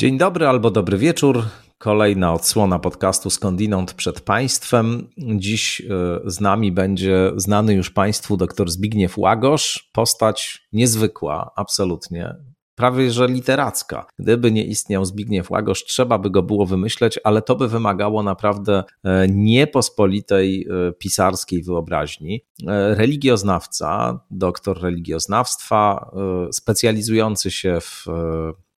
Dzień dobry albo dobry wieczór. Kolejna odsłona podcastu Skądinąd przed Państwem. Dziś e, z nami będzie znany już Państwu dr Zbigniew Łagosz. Postać niezwykła, absolutnie. Prawie że literacka. Gdyby nie istniał Zbigniew Łagosz, trzeba by go było wymyśleć, ale to by wymagało naprawdę e, niepospolitej e, pisarskiej wyobraźni. Religioznawca, doktor religioznawstwa, specjalizujący się w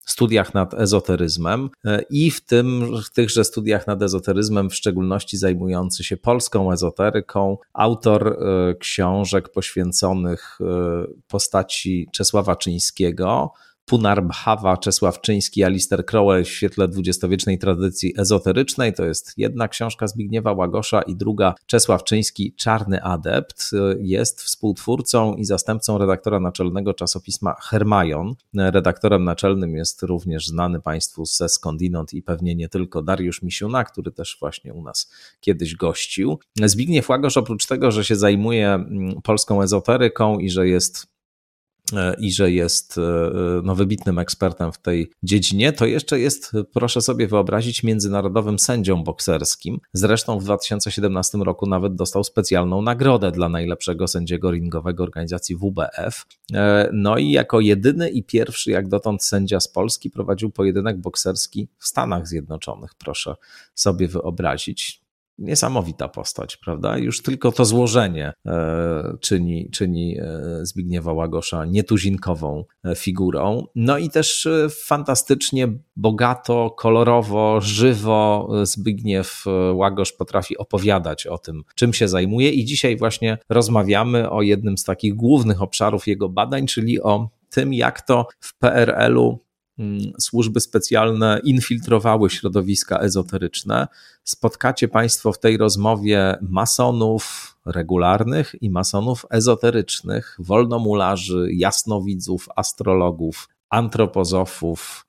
studiach nad ezoteryzmem e, i w tym w tychże studiach nad ezoteryzmem w szczególności zajmujący się polską ezoteryką, autor e, książek poświęconych e, postaci Czesława Czyńskiego, Punarbhava, Czesław Czyński, Alister Crowell w świetle dwudziestowiecznej tradycji ezoterycznej. To jest jedna książka Zbigniewa Łagosza i druga Czesław Czyński, Czarny Adept. Jest współtwórcą i zastępcą redaktora naczelnego czasopisma Hermajon. Redaktorem naczelnym jest również znany Państwu ze skądinąd i pewnie nie tylko Dariusz Misiuna, który też właśnie u nas kiedyś gościł. Zbigniew Łagosz oprócz tego, że się zajmuje mm, polską ezoteryką i że jest i że jest e, no, wybitnym ekspertem w tej dziedzinie, to jeszcze jest, proszę sobie wyobrazić, międzynarodowym sędzią bokserskim. Zresztą w 2017 roku nawet dostał specjalną nagrodę dla najlepszego sędziego ringowego organizacji WBF. E, no i jako jedyny i pierwszy jak dotąd sędzia z Polski prowadził pojedynek bokserski w Stanach Zjednoczonych, proszę sobie wyobrazić niesamowita postać, prawda? Już tylko to złożenie e, czyni, czyni e, Zbigniewa Łagosza nietuzinkową e, figurą. No i też fantastycznie, bogato, kolorowo, żywo Zbigniew Łagosz potrafi opowiadać o tym, czym się zajmuje i dzisiaj właśnie rozmawiamy o jednym z takich głównych obszarów jego badań, czyli o tym, jak to w PRL-u służby specjalne infiltrowały środowiska ezoteryczne. Spotkacie Państwo w tej rozmowie masonów regularnych i masonów ezoterycznych, wolnomularzy, jasnowidzów, astrologów, antropozofów,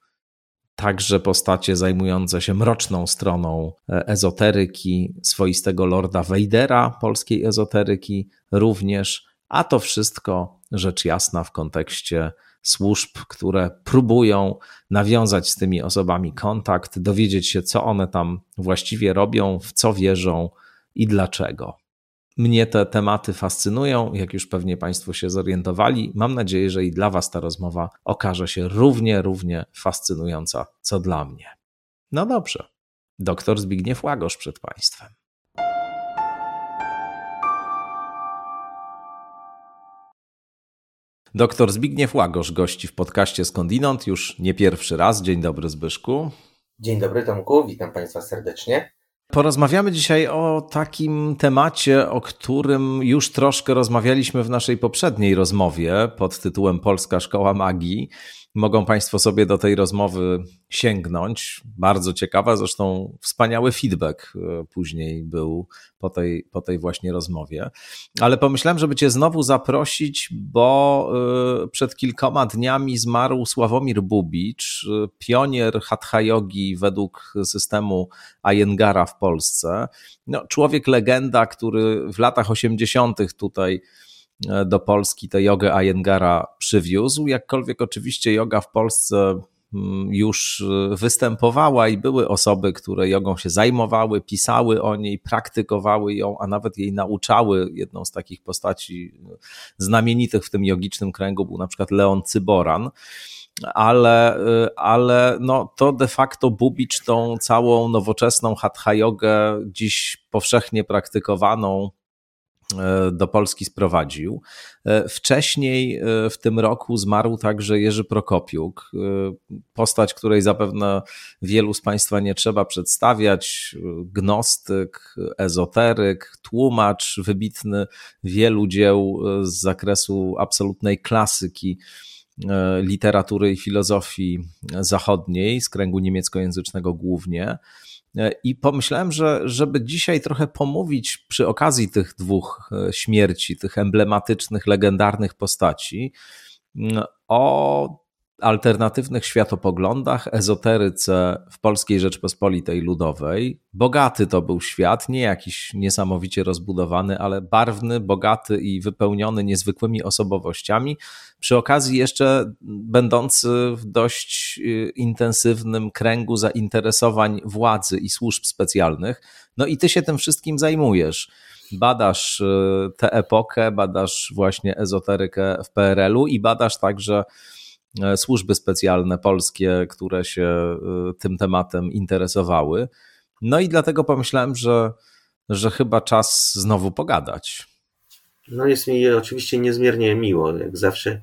także postacie zajmujące się mroczną stroną e, ezoteryki, swoistego Lorda Wejdera polskiej ezoteryki również, a to wszystko rzecz jasna w kontekście służb, które próbują nawiązać z tymi osobami kontakt, dowiedzieć się, co one tam właściwie robią, w co wierzą i dlaczego. Mnie te tematy fascynują, jak już pewnie Państwo się zorientowali. Mam nadzieję, że i dla Was ta rozmowa okaże się równie, równie fascynująca, co dla mnie. No dobrze. Doktor Zbigniew Łagosz przed Państwem. Doktor Zbigniew Łagosz gości w podcaście Skądinąd już nie pierwszy raz. Dzień dobry Zbyszku. Dzień dobry Tomku, witam Państwa serdecznie. Porozmawiamy dzisiaj o takim temacie, o którym już troszkę rozmawialiśmy w naszej poprzedniej rozmowie pod tytułem Polska Szkoła Magii. Mogą Państwo sobie do tej rozmowy sięgnąć. Bardzo ciekawa, zresztą wspaniały feedback e, później był po tej, po tej właśnie rozmowie. Ale pomyślałem, żeby Cię znowu zaprosić, bo e, przed kilkoma dniami zmarł Sławomir Bubicz, e, pionier hatha yogi według systemu Ayengara w Polsce. No, człowiek legenda, który w latach 80. tutaj do Polski tę jogę Ayengara przywiózł. Jakkolwiek oczywiście yoga w Polsce mm, już e, występowała i były osoby, które jogą się zajmowały, pisały o niej, praktykowały ją, a nawet jej nauczały. Jedną z takich postaci e, znamienitych w tym jogicznym kręgu był na przykład Leon Cyboran ale, ale no, to de facto Bubicz tą całą nowoczesną hatha jogę dziś powszechnie praktykowaną E, do Polski sprowadził. E, wcześniej e, w tym roku zmarł także Jerzy Prokopiuk, postać, której zapewne wielu z Państwa nie trzeba przedstawiać. Gnostyk, ezoteryk, tłumacz wybitny wielu dzieł z zakresu absolutnej klasyki literatury i filozofii zachodniej, z kręgu niemieckojęzycznego głównie. E, I pomyślałem, że żeby dzisiaj trochę pomówić przy okazji tych dwóch e, śmierci, tych emblematycznych, legendarnych postaci, o alternatywnych światopoglądach, ezoteryce w Polskiej Rzeczpospolitej Ludowej. Bogaty to był świat, nie jakiś niesamowicie rozbudowany, ale barwny, bogaty i wypełniony niezwykłymi osobowościami. Przy okazji jeszcze będący w dość y, intensywnym kręgu zainteresowań władzy i służb specjalnych. No i ty się tym wszystkim zajmujesz badasz y, tę epokę, badasz właśnie ezoterykę w PRL-u i badasz także służby specjalne polskie, które się e, tym tematem interesowały. No i dlatego pomyślałem, że, że chyba czas znowu pogadać. No jest mi oczywiście niezmiernie miło, jak zawsze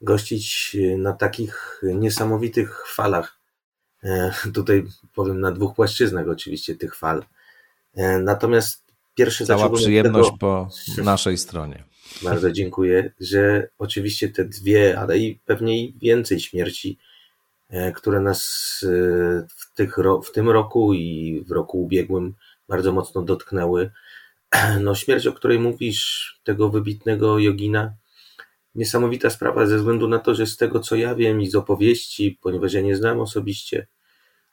gościć na takich niesamowitych falach. E, tutaj powiem na dwóch płaszczyznach oczywiście tych fal. Natomiast pierwszy Cała przyjemność tego... po naszej stronie. Bardzo dziękuję, że oczywiście te dwie, ale i pewnie więcej śmierci, e, które nas e, w, tych, w tym roku i w roku ubiegłym bardzo mocno dotknęły. No, śmierć, o której mówisz, tego wybitnego jogina, niesamowita sprawa ze względu na to, że z tego co ja wiem i z opowieści, ponieważ ja nie znam osobiście,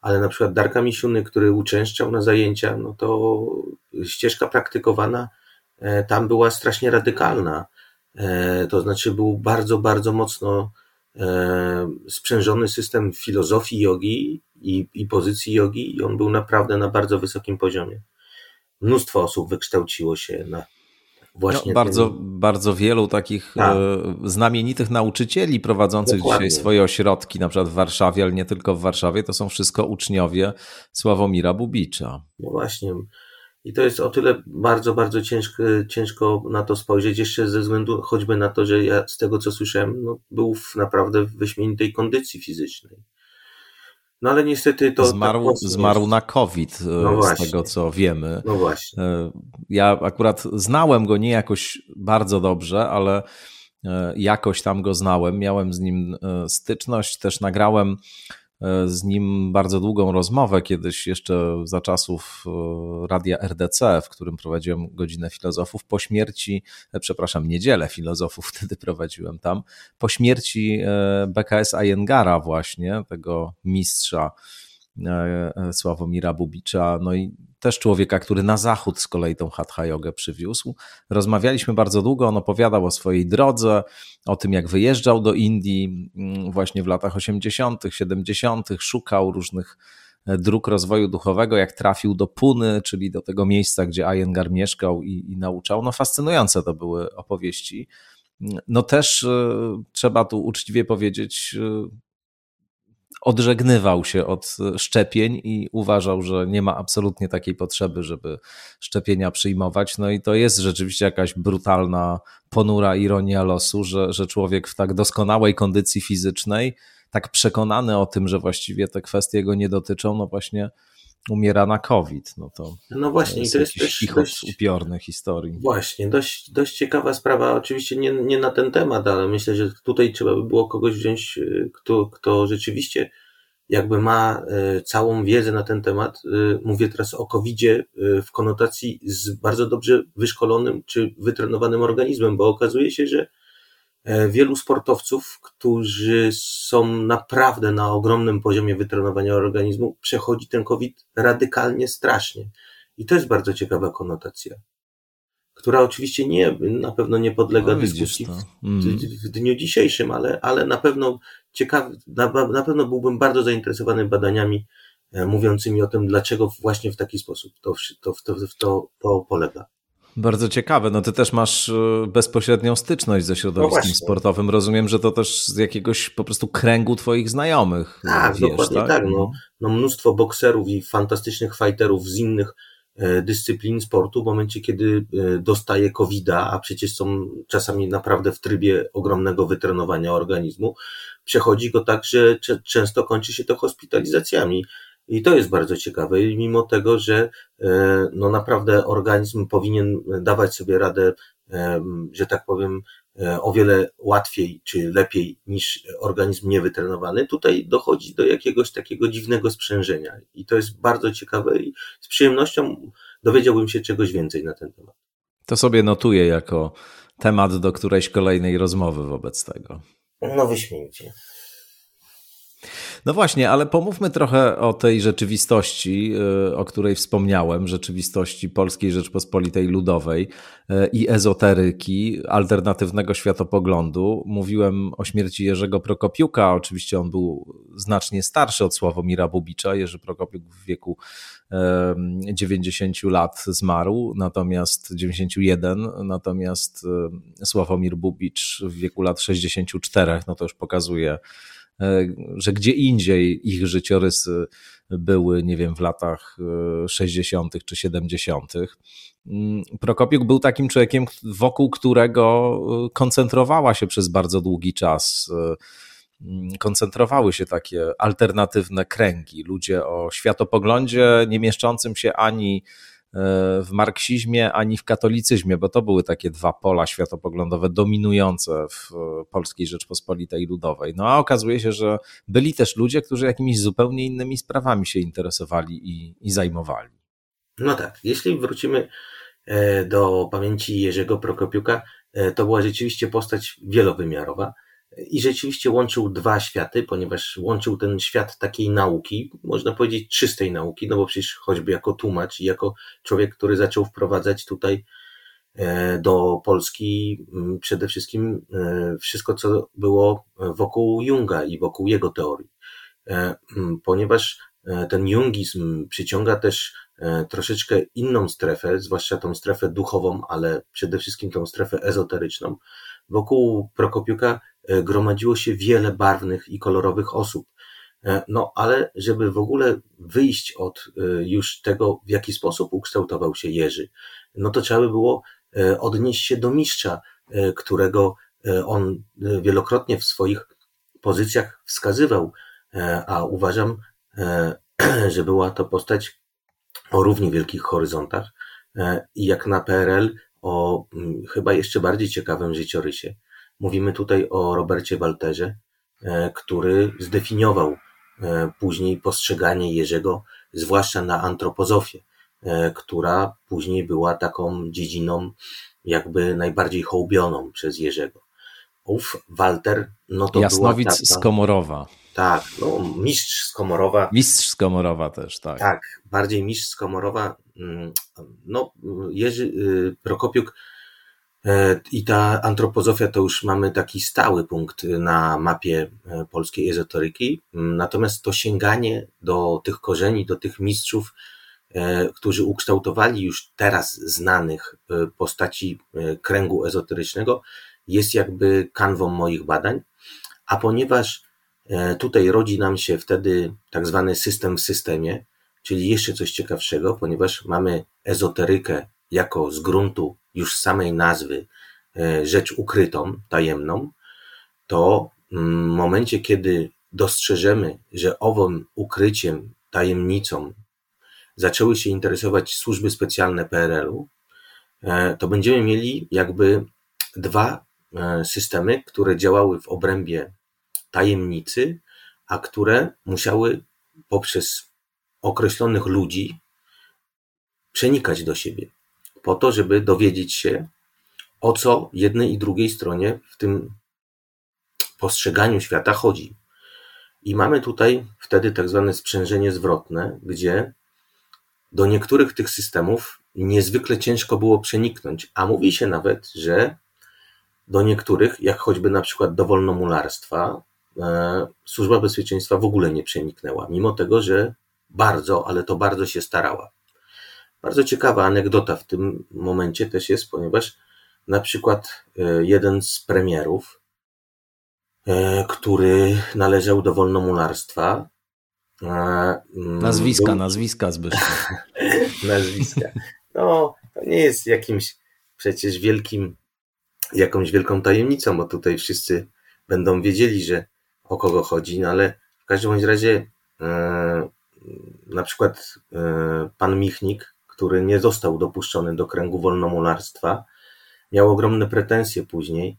ale na przykład Darka Misiuny, który uczęszczał na zajęcia, no to ścieżka praktykowana tam była strasznie radykalna. E, to znaczy był bardzo, bardzo mocno e, sprzężony system filozofii jogi i, i pozycji jogi i on był naprawdę na bardzo wysokim poziomie. Mnóstwo osób wykształciło się na właśnie no, bardzo, tym... bardzo wielu takich tak. znamienitych nauczycieli prowadzących Dokładnie. dzisiaj swoje ośrodki, na przykład w Warszawie, ale nie tylko w Warszawie, to są wszystko uczniowie Sławomira Bubicza. No właśnie. I to jest o tyle bardzo, bardzo ciężko, ciężko na to spojrzeć, jeszcze ze względu choćby na to, że ja z tego co słyszałem, no, był w naprawdę w wyśmienitej kondycji fizycznej. No ale niestety to. Zmarł, tak zmarł na COVID, e, no z tego co wiemy. No właśnie. E, ja akurat znałem go nie jakoś bardzo dobrze, ale e, jakoś tam go znałem. Miałem z nim styczność, też nagrałem E, z nim bardzo długą rozmowę kiedyś jeszcze za czasów e, radia RDC, w którym prowadziłem godzinę filozofów. Po śmierci, e, przepraszam, niedzielę filozofów wtedy prowadziłem tam. Po śmierci BKS Ayengara właśnie, tego mistrza Sławomira Bubicza, no i też człowieka, który na zachód z kolei tą hatha jogę przywiózł. Rozmawialiśmy bardzo długo, on opowiadał o swojej drodze, o tym jak wyjeżdżał do Indii mm, właśnie w latach 80., 70., szukał różnych e, dróg rozwoju duchowego, jak trafił do Puny, czyli do tego miejsca, gdzie Iyengar mieszkał i, i nauczał. No fascynujące to były opowieści. No też y, trzeba tu uczciwie powiedzieć, y, odżegnywał się od szczepień i uważał, że nie ma absolutnie takiej potrzeby, żeby szczepienia przyjmować. No i to jest rzeczywiście jakaś brutalna, ponura ironia losu, że, że człowiek w tak doskonałej kondycji fizycznej, tak przekonany o tym, że właściwie te kwestie go nie dotyczą, no właśnie umiera na COVID. No to, no właśnie, to jest, to jest też dość, upiorny historii. Właśnie, dość, dość ciekawa sprawa, oczywiście nie, nie na ten temat, ale myślę, że tutaj trzeba by było kogoś wziąć, y, kto, kto rzeczywiście jakby ma y, całą wiedzę na ten temat. Y, mówię teraz o COVID-zie w konotacji z bardzo dobrze wyszkolonym czy wytrenowanym organizmem, bo okazuje się, że wielu sportowców, którzy są naprawdę na ogromnym poziomie wytrenowania organizmu, przechodzi ten COVID radykalnie, strasznie. I to jest bardzo ciekawa konotacja, która oczywiście nie, na pewno nie podlega no, dyskusji mm. w, w, dniu dzisiejszym, ale, ale na pewno ciekawy, na, na pewno byłbym bardzo zainteresowany badaniami e, mówiącymi o tym, dlaczego właśnie w taki sposób to, to, to, to, to polega. Bardzo ciekawe. No ty też masz e, bezpośrednią styczność ze środowiskiem no sportowym. Rozumiem, że to też z jakiegoś po prostu kręgu twoich znajomych. Tak, wiesz, dokładnie tak. tak. No, mhm. no mnóstwo bokserów i fantastycznych fighterów z innych e, dyscyplin sportu w momencie, kiedy e, dostaje covid a przecież są czasami naprawdę w trybie ogromnego wytrenowania organizmu, przechodzi go tak, że często kończy się to hospitalizacjami. I to jest bardzo ciekawe, i mimo tego, że e, no naprawdę organizm powinien dawać sobie radę, e, że tak powiem, e, o wiele łatwiej czy lepiej niż organizm niewytrenowany, tutaj dochodzi do jakiegoś takiego dziwnego sprzężenia. I to jest bardzo ciekawe i z przyjemnością dowiedziałbym się czegoś więcej na ten temat. To sobie notuję jako temat do którejś kolejnej rozmowy wobec tego. No wyśmienicie. No właśnie, ale pomówmy trochę o tej rzeczywistości, y, o której wspomniałem, rzeczywistości Polskiej Rzeczpospolitej Ludowej y, i ezoteryki, alternatywnego światopoglądu. Mówiłem o śmierci Jerzego Prokopiuka, oczywiście on był znacznie starszy od Sławomira Bubicza. Jerzy Prokopiuk w wieku 90 lat zmarł, natomiast 91, natomiast Sławomir Bubicz w wieku lat 64, no to już pokazuje że gdzie indziej ich życiorysy były, nie wiem, w latach 60. E, czy 70. Mm, Prokopiuk był takim człowiekiem, wokół którego e, koncentrowała się przez bardzo długi czas mm, koncentrowały się takie alternatywne kręgi. Ludzie o światopoglądzie nie mieszczącym się ani w marksizmie ani w katolicyzmie, bo to były takie dwa pola światopoglądowe dominujące w Polskiej Rzeczpospolitej Ludowej. No a okazuje się, że byli też ludzie, którzy jakimiś zupełnie innymi sprawami się interesowali i, i zajmowali. No tak, jeśli wrócimy e, do pamięci Jerzego Prokopiuka, e, to była rzeczywiście postać wielowymiarowa i rzeczywiście łączył dwa światy, ponieważ łączył ten świat takiej nauki, można powiedzieć czystej nauki, no bo przecież choćby jako tłumacz i jako człowiek, który zaczął wprowadzać tutaj e, do Polski przede wszystkim e, wszystko, co było wokół Junga i wokół jego teorii. E, ponieważ ten jungizm przyciąga też troszeczkę inną strefę, zwłaszcza tą strefę duchową, ale przede wszystkim tą strefę ezoteryczną. Wokół Prokopiuka gromadziło się wiele barwnych i kolorowych osób. E, no, ale żeby w ogóle wyjść od e, już tego, w jaki sposób ukształtował się Jerzy, no to trzeba by było odnieść się do mistrza, którego on wielokrotnie w swoich pozycjach wskazywał, a uważam, że była to postać o równie wielkich horyzontach i jak na PRL o chyba jeszcze bardziej ciekawym życiorysie. Mówimy tutaj o Robercie Walterze, e, który zdefiniował e, później postrzeganie Jerzego, zwłaszcza na antropozofię, e, która później była taką dziedziną jakby najbardziej hołbioną przez Jerzego. Ów Walter, no to Jasnowic była taka, z Komorowa. Tak, no mistrz z Komorowa. Mistrz z Komorowa też, tak. Tak, bardziej mistrz z Komorowa. Mm, no, Jerzy y, Prokopiuk I ta antropozofia to już mamy taki stały punkt na mapie e, polskiej ezoteryki. Natomiast to sięganie do tych korzeni, do tych mistrzów, e, którzy ukształtowali już teraz znanych postaci kręgu ezoterycznego, jest jakby kanwą moich badań. A ponieważ tutaj rodzi nam się wtedy tak zwany system w systemie, czyli jeszcze coś ciekawszego, ponieważ mamy ezoterykę jako z gruntu już samej nazwy e, rzecz ukrytą, tajemną, to w momencie, kiedy dostrzeżemy, że owym ukryciem, tajemnicą zaczęły się interesować służby specjalne PRL-u, e, to będziemy mieli jakby dwa e, systemy, które działały w obrębie tajemnicy, a które musiały poprzez określonych ludzi przenikać do siebie po to, żeby dowiedzieć się, o co jednej i drugiej stronie w tym postrzeganiu świata chodzi. I mamy tutaj wtedy tak zwane sprzężenie zwrotne, gdzie do niektórych tych systemów niezwykle ciężko było przeniknąć, a mówi się nawet, że do niektórych, jak choćby na przykład do wolnomularstwa, e, służba bezpieczeństwa w ogóle nie przeniknęła, mimo tego, że bardzo, ale to bardzo się starała. Bardzo ciekawa anegdota w tym momencie też jest, ponieważ na przykład e, jeden z premierów, e, który należał do wolnomularstwa. E, mm, nazwiska, był... nazwiska Zbyszek. nazwiska. No, to nie jest jakimś przecież wielkim, jakąś wielką tajemnicą, bo tutaj wszyscy będą wiedzieli, że o kogo chodzi, no ale w każdym razie na przykład pan Michnik, który nie został dopuszczony do kręgu wolnomularstwa, miał ogromne pretensje później,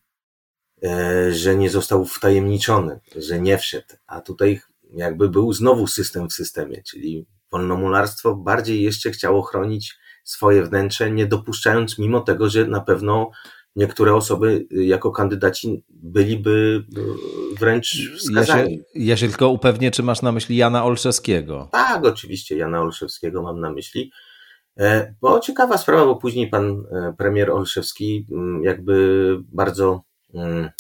e, że nie został wtajemniczony, że nie wszedł. A tutaj jakby był znowu system w systemie, czyli wolnomularstwo bardziej jeszcze chciało chronić swoje wnętrze, nie dopuszczając, mimo tego, że na pewno niektóre osoby jako kandydaci byliby wręcz wskazani. Ja się, ja się tylko upewnię, czy masz na myśli Jana Olszewskiego. Tak, oczywiście Jana Olszewskiego mam na myśli. E, bo ciekawa sprawa, bo później pan e, premier Olszewski mm, jakby bardzo mm,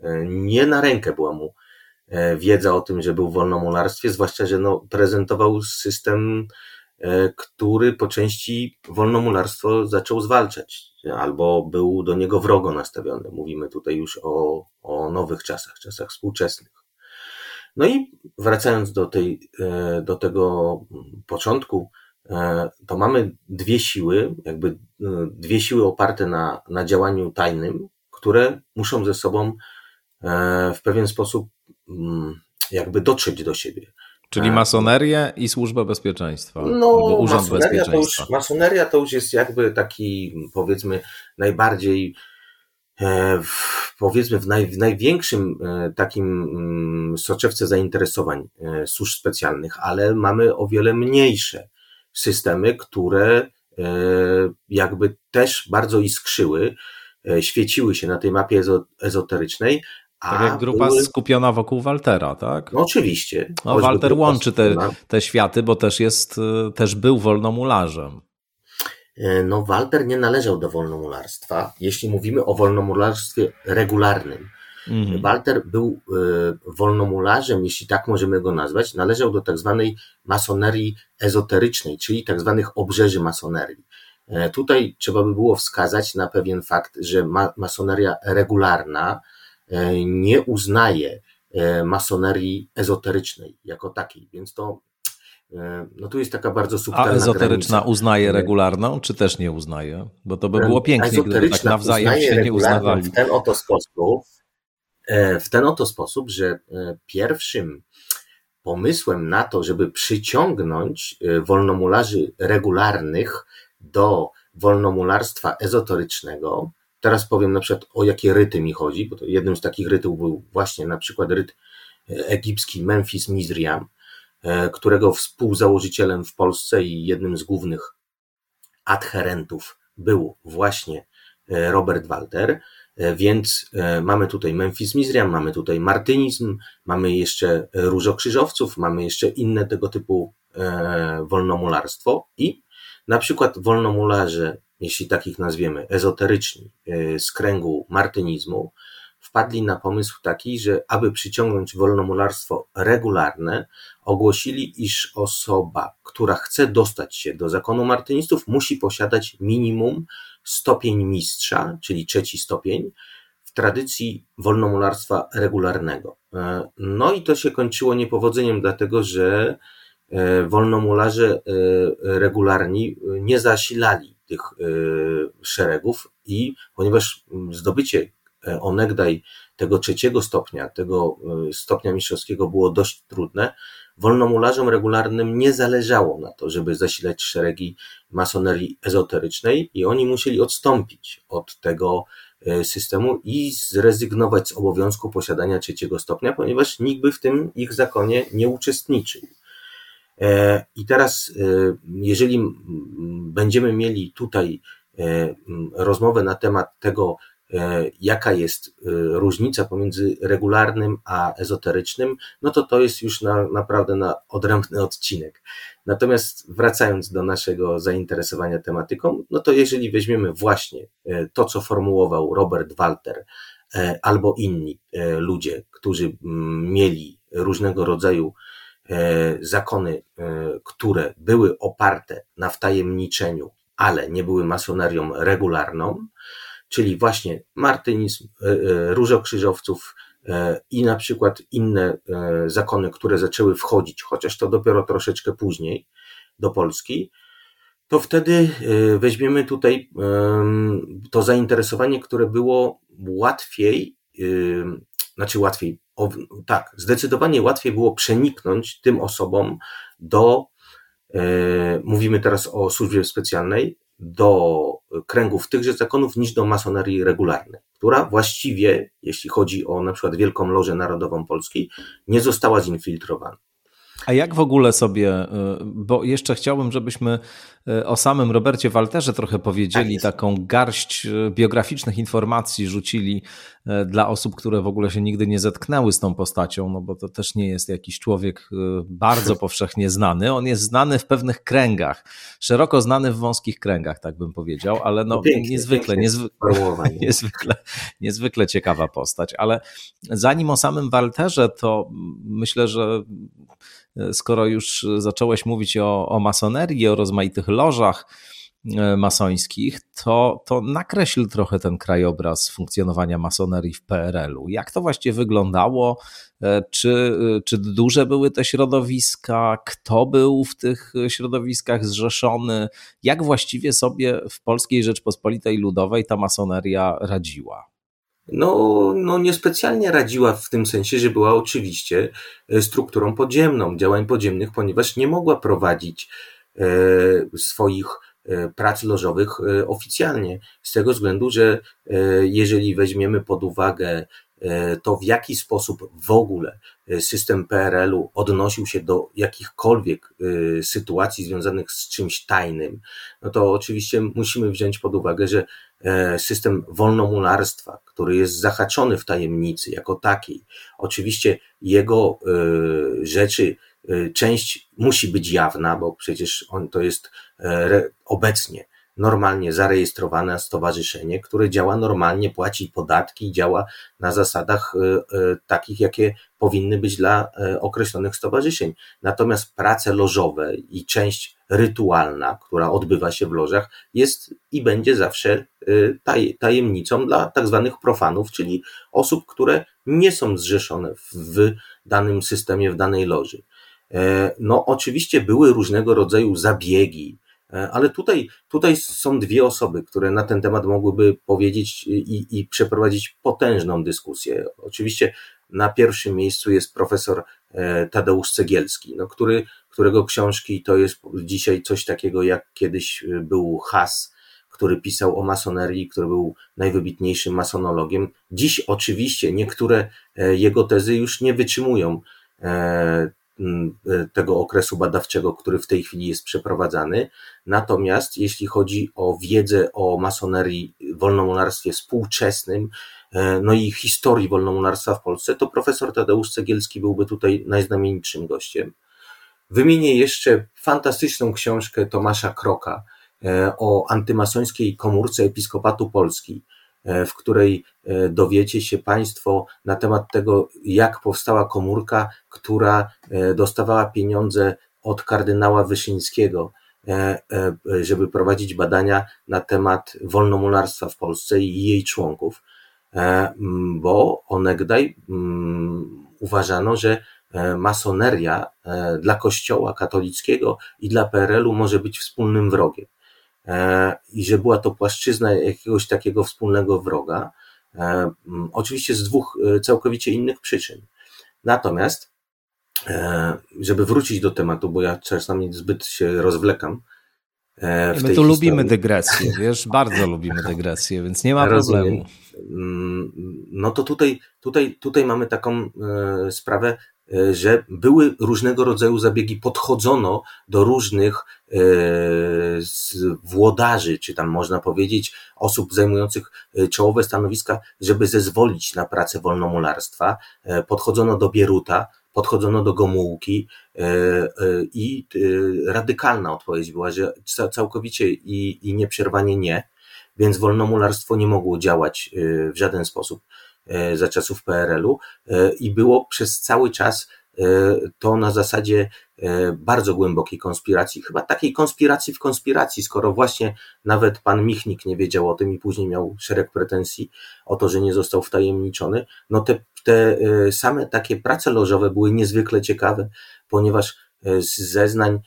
e, nie na rękę była mu wiedza o tym, że był w wolnomularstwie, zwłaszcza, że no, prezentował system, który po części wolnomularstwo zaczął zwalczać, albo był do niego wrogo nastawiony. Mówimy tutaj już o, o nowych czasach, czasach współczesnych. No i wracając do, tej, do tego początku, E, to mamy dwie siły, jakby e, dwie siły oparte na, na działaniu tajnym, które muszą ze sobą e, w pewien sposób mm, jakby dotrzeć do siebie. Czyli masonerię i służbę bezpieczeństwa. No, Urząd masoneria bezpieczeństwa. To już, masoneria to już jest jakby taki, powiedzmy, najbardziej, powiedzmy, w, naj, w największym takim mm, soczewce zainteresowań służb specjalnych, ale mamy o wiele mniejsze systemy, które e, jakby też bardzo iskrzyły, e, świeciły się na tej mapie ezoterycznej. A tak jak grupa były... skupiona wokół Waltera, tak? No oczywiście. No, Walter łączy te, te światy, bo też jest, e, też był wolnomularzem. No, Walter nie należał do wolnomularstwa, jeśli mówimy o wolnomularstwie regularnym. Mhm. Walter był e, wolnomularzem, jeśli tak możemy go nazwać, należał do tak zwanej masonerii ezoterycznej, czyli tak zwanych obrzeży masonerii. E, tutaj trzeba by było wskazać na pewien fakt, że ma masoneria regularna e, nie uznaje masonerii ezoterycznej jako takiej, więc to no tu jest taka bardzo subtelna A ezoteryczna granica. uznaje regularną, czy też nie uznaje? Bo to by było pięknie, gdyby tak nawzajem się nie uznawali. W ten oto sposób, w ten oto sposób, że e, pierwszym pomysłem na to, żeby przyciągnąć e, wolnomularzy regularnych do wolnomularstwa ezoterycznego, teraz powiem na przykład o jakie ryty mi chodzi, bo jednym z takich rytów był właśnie na przykład ryt egipski Memphis Mizriam, którego współzałożycielem w Polsce i jednym z głównych adherentów był właśnie Robert Walter. E, więc e, mamy tutaj Memphis Mizriam, mamy tutaj martynizm, mamy jeszcze różokrzyżowców, mamy jeszcze inne tego typu e, wolnomularstwo i na przykład wolnomularze, jeśli takich nazwiemy, ezoteryczni z kręgu martynizmu, wpadli na pomysł taki, że aby przyciągnąć wolnomularstwo regularne, ogłosili, iż osoba, która chce dostać się do zakonu martynistów, musi posiadać minimum stopień mistrza, czyli trzeci stopień, w tradycji wolnomularstwa regularnego. E, no i to się kończyło niepowodzeniem, dlatego że e, wolnomularze e, regularni nie zasilali tych szeregów i ponieważ zdobycie onegdaj tego trzeciego stopnia, tego stopnia mistrzowskiego było dość trudne, Wolnomularzom regularnym nie zależało na to, żeby zasilać szeregi masonerii ezoterycznej i oni musieli odstąpić od tego e, systemu i zrezygnować z obowiązku posiadania trzeciego stopnia, ponieważ nikt by w tym ich zakonie nie uczestniczył. E, I teraz, e, jeżeli będziemy mieli tutaj rozmowę na temat tego, jaka jest e, różnica pomiędzy regularnym a ezoterycznym, no to to jest już na, naprawdę na odrębny odcinek. Natomiast wracając do naszego zainteresowania tematyką, no to jeżeli weźmiemy właśnie e, to, co formułował Robert Walter albo inni ludzie, którzy mieli różnego rodzaju zakony, które były oparte na wtajemniczeniu, ale nie były masonerią regularną, czyli właśnie martynizm e, e, różokrzyżowców e, i na przykład inne zakony, które zaczęły wchodzić, chociaż to dopiero troszeczkę później do Polski, to wtedy weźmiemy tutaj to zainteresowanie, które było łatwiej, znaczy łatwiej, tak, zdecydowanie łatwiej było przeniknąć tym osobom do, mówimy teraz o służbie specjalnej, do kręgów tychże zakonów niż do masonerii regularnej, która właściwie, jeśli chodzi o na przykład Wielką Lożę Narodową Polski, nie została zinfiltrowana. A jak w ogóle sobie, y, bo jeszcze chciałbym, żebyśmy o samym Robercie Walterze trochę powiedzieli, tak taką garść biograficznych informacji rzucili dla osób, które w ogóle się nigdy nie zetknęły z tą postacią, no bo to też nie jest jakiś człowiek bardzo powszechnie znany. On jest znany w pewnych kręgach, szeroko znany w wąskich kręgach, tak bym powiedział, ale no, no pięknie, niezwykle, pięknie niezwy niezwykle, niezwykle ciekawa postać. Ale zanim o samym Walterze, to myślę, że e, skoro już zacząłeś mówić o, o masonerii, o rozmaitych lożach, e, masońskich, to, to nakreśl trochę ten krajobraz funkcjonowania masonerii w PRL-u. Jak to właściwie wyglądało? E, czy, czy duże były te środowiska? Kto był w tych środowiskach zrzeszony? Jak właściwie sobie w Polskiej Rzeczpospolitej Ludowej ta masoneria radziła? No, no niespecjalnie radziła w tym sensie, że była oczywiście e, strukturą podziemną, działań podziemnych, ponieważ nie mogła prowadzić e, swoich e, prac lożowych oficjalnie. Z tego względu, że jeżeli weźmiemy pod uwagę to, w jaki sposób w ogóle system PRL-u odnosił się do jakichkolwiek sytuacji związanych z czymś tajnym, no to oczywiście musimy wziąć pod uwagę, że system wolnomularstwa, który jest zahaczony w tajemnicy jako takiej. Oczywiście jego e, rzeczy, e, część musi być jawna, bo przecież on to jest obecnie normalnie zarejestrowane stowarzyszenie, które działa normalnie, płaci podatki, działa na zasadach takich, jakie powinny być dla określonych stowarzyszeń. Natomiast prace lożowe i część rytualna, która odbywa się w lożach, jest i będzie zawsze tajemnicą dla tak zwanych profanów, czyli osób, które nie są zrzeszone w danym systemie, w danej loży. E, no, oczywiście były różnego rodzaju zabiegi, e, ale tutaj, tutaj są dwie osoby, które na ten temat mogłyby powiedzieć i, i przeprowadzić potężną dyskusję. Oczywiście na pierwszym miejscu jest profesor e, Tadeusz Cegielski, no, który którego książki to jest dzisiaj coś takiego, jak kiedyś y, był Has, który pisał o masonerii, który był najwybitniejszym masonologiem. Dziś oczywiście niektóre e, jego tezy już nie wytrzymują e, e, tego okresu badawczego, który w tej chwili jest przeprowadzany. Natomiast jeśli chodzi o wiedzę o masonerii, wolnomunarstwie współczesnym, no i historii wolnomunarstwa w Polsce, to profesor Tadeusz Cegielski byłby tutaj najznamienitszym gościem. Wymienię jeszcze fantastyczną książkę Tomasza Kroka e, o antymasońskiej komórce Episkopatu Polski, e, w której e, dowiecie się Państwo na temat tego, jak powstała komórka, która dostawała pieniądze od kardynała Wyszyńskiego, żeby prowadzić badania na temat wolnomularstwa w Polsce i jej członków, bo onegdaj uważano, że E, masoneria e, dla Kościoła katolickiego i dla PRL-u może być wspólnym wrogiem. E, I że była to płaszczyzna jakiegoś takiego wspólnego wroga, oczywiście z dwóch całkowicie innych przyczyn. Natomiast, żeby wrócić do tematu, bo ja czasami zbyt się rozwlekam, My tu historii. lubimy dygresję, wiesz, bardzo lubimy dygresję, więc nie ma Rozumiem. problemu. Mm, no to tutaj, tutaj, tutaj mamy taką sprawę, E, że były różnego rodzaju zabiegi, podchodzono do różnych e, włodarzy, czy tam można powiedzieć, osób zajmujących e, czołowe stanowiska, żeby zezwolić na pracę wolnomularstwa. Podchodzono do Bieruta, podchodzono do Gomułki i radykalna odpowiedź była, że całkowicie i, i nieprzerwanie nie, więc wolnomularstwo nie mogło działać w żaden sposób. E, za czasów PRL-u e, i było przez cały czas e, to na zasadzie bardzo głębokiej konspiracji, chyba takiej konspiracji w konspiracji, skoro właśnie nawet pan Michnik nie wiedział o tym i później miał szereg pretensji o to, że nie został wtajemniczony, no te, te same takie prace lożowe były niezwykle ciekawe, ponieważ z zeznań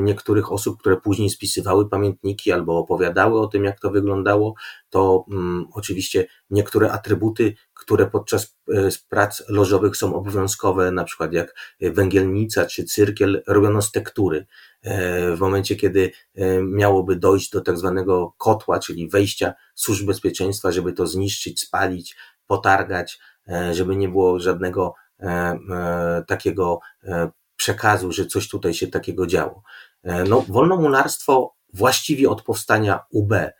niektórych osób, które później spisywały pamiętniki albo opowiadały o tym, jak to wyglądało, to um, oczywiście niektóre atrybuty, które podczas e, prac lożowych są obowiązkowe, na przykład jak węgielnica czy cyrkiel, robiono z tektury. E, w momencie, kiedy miałoby dojść do tak zwanego kotła, czyli wejścia służb bezpieczeństwa, żeby to zniszczyć, spalić, potargać, żeby nie było żadnego takiego przekazu, że coś tutaj się takiego działo. E, no, wolnomularstwo właściwie od powstania UB, E,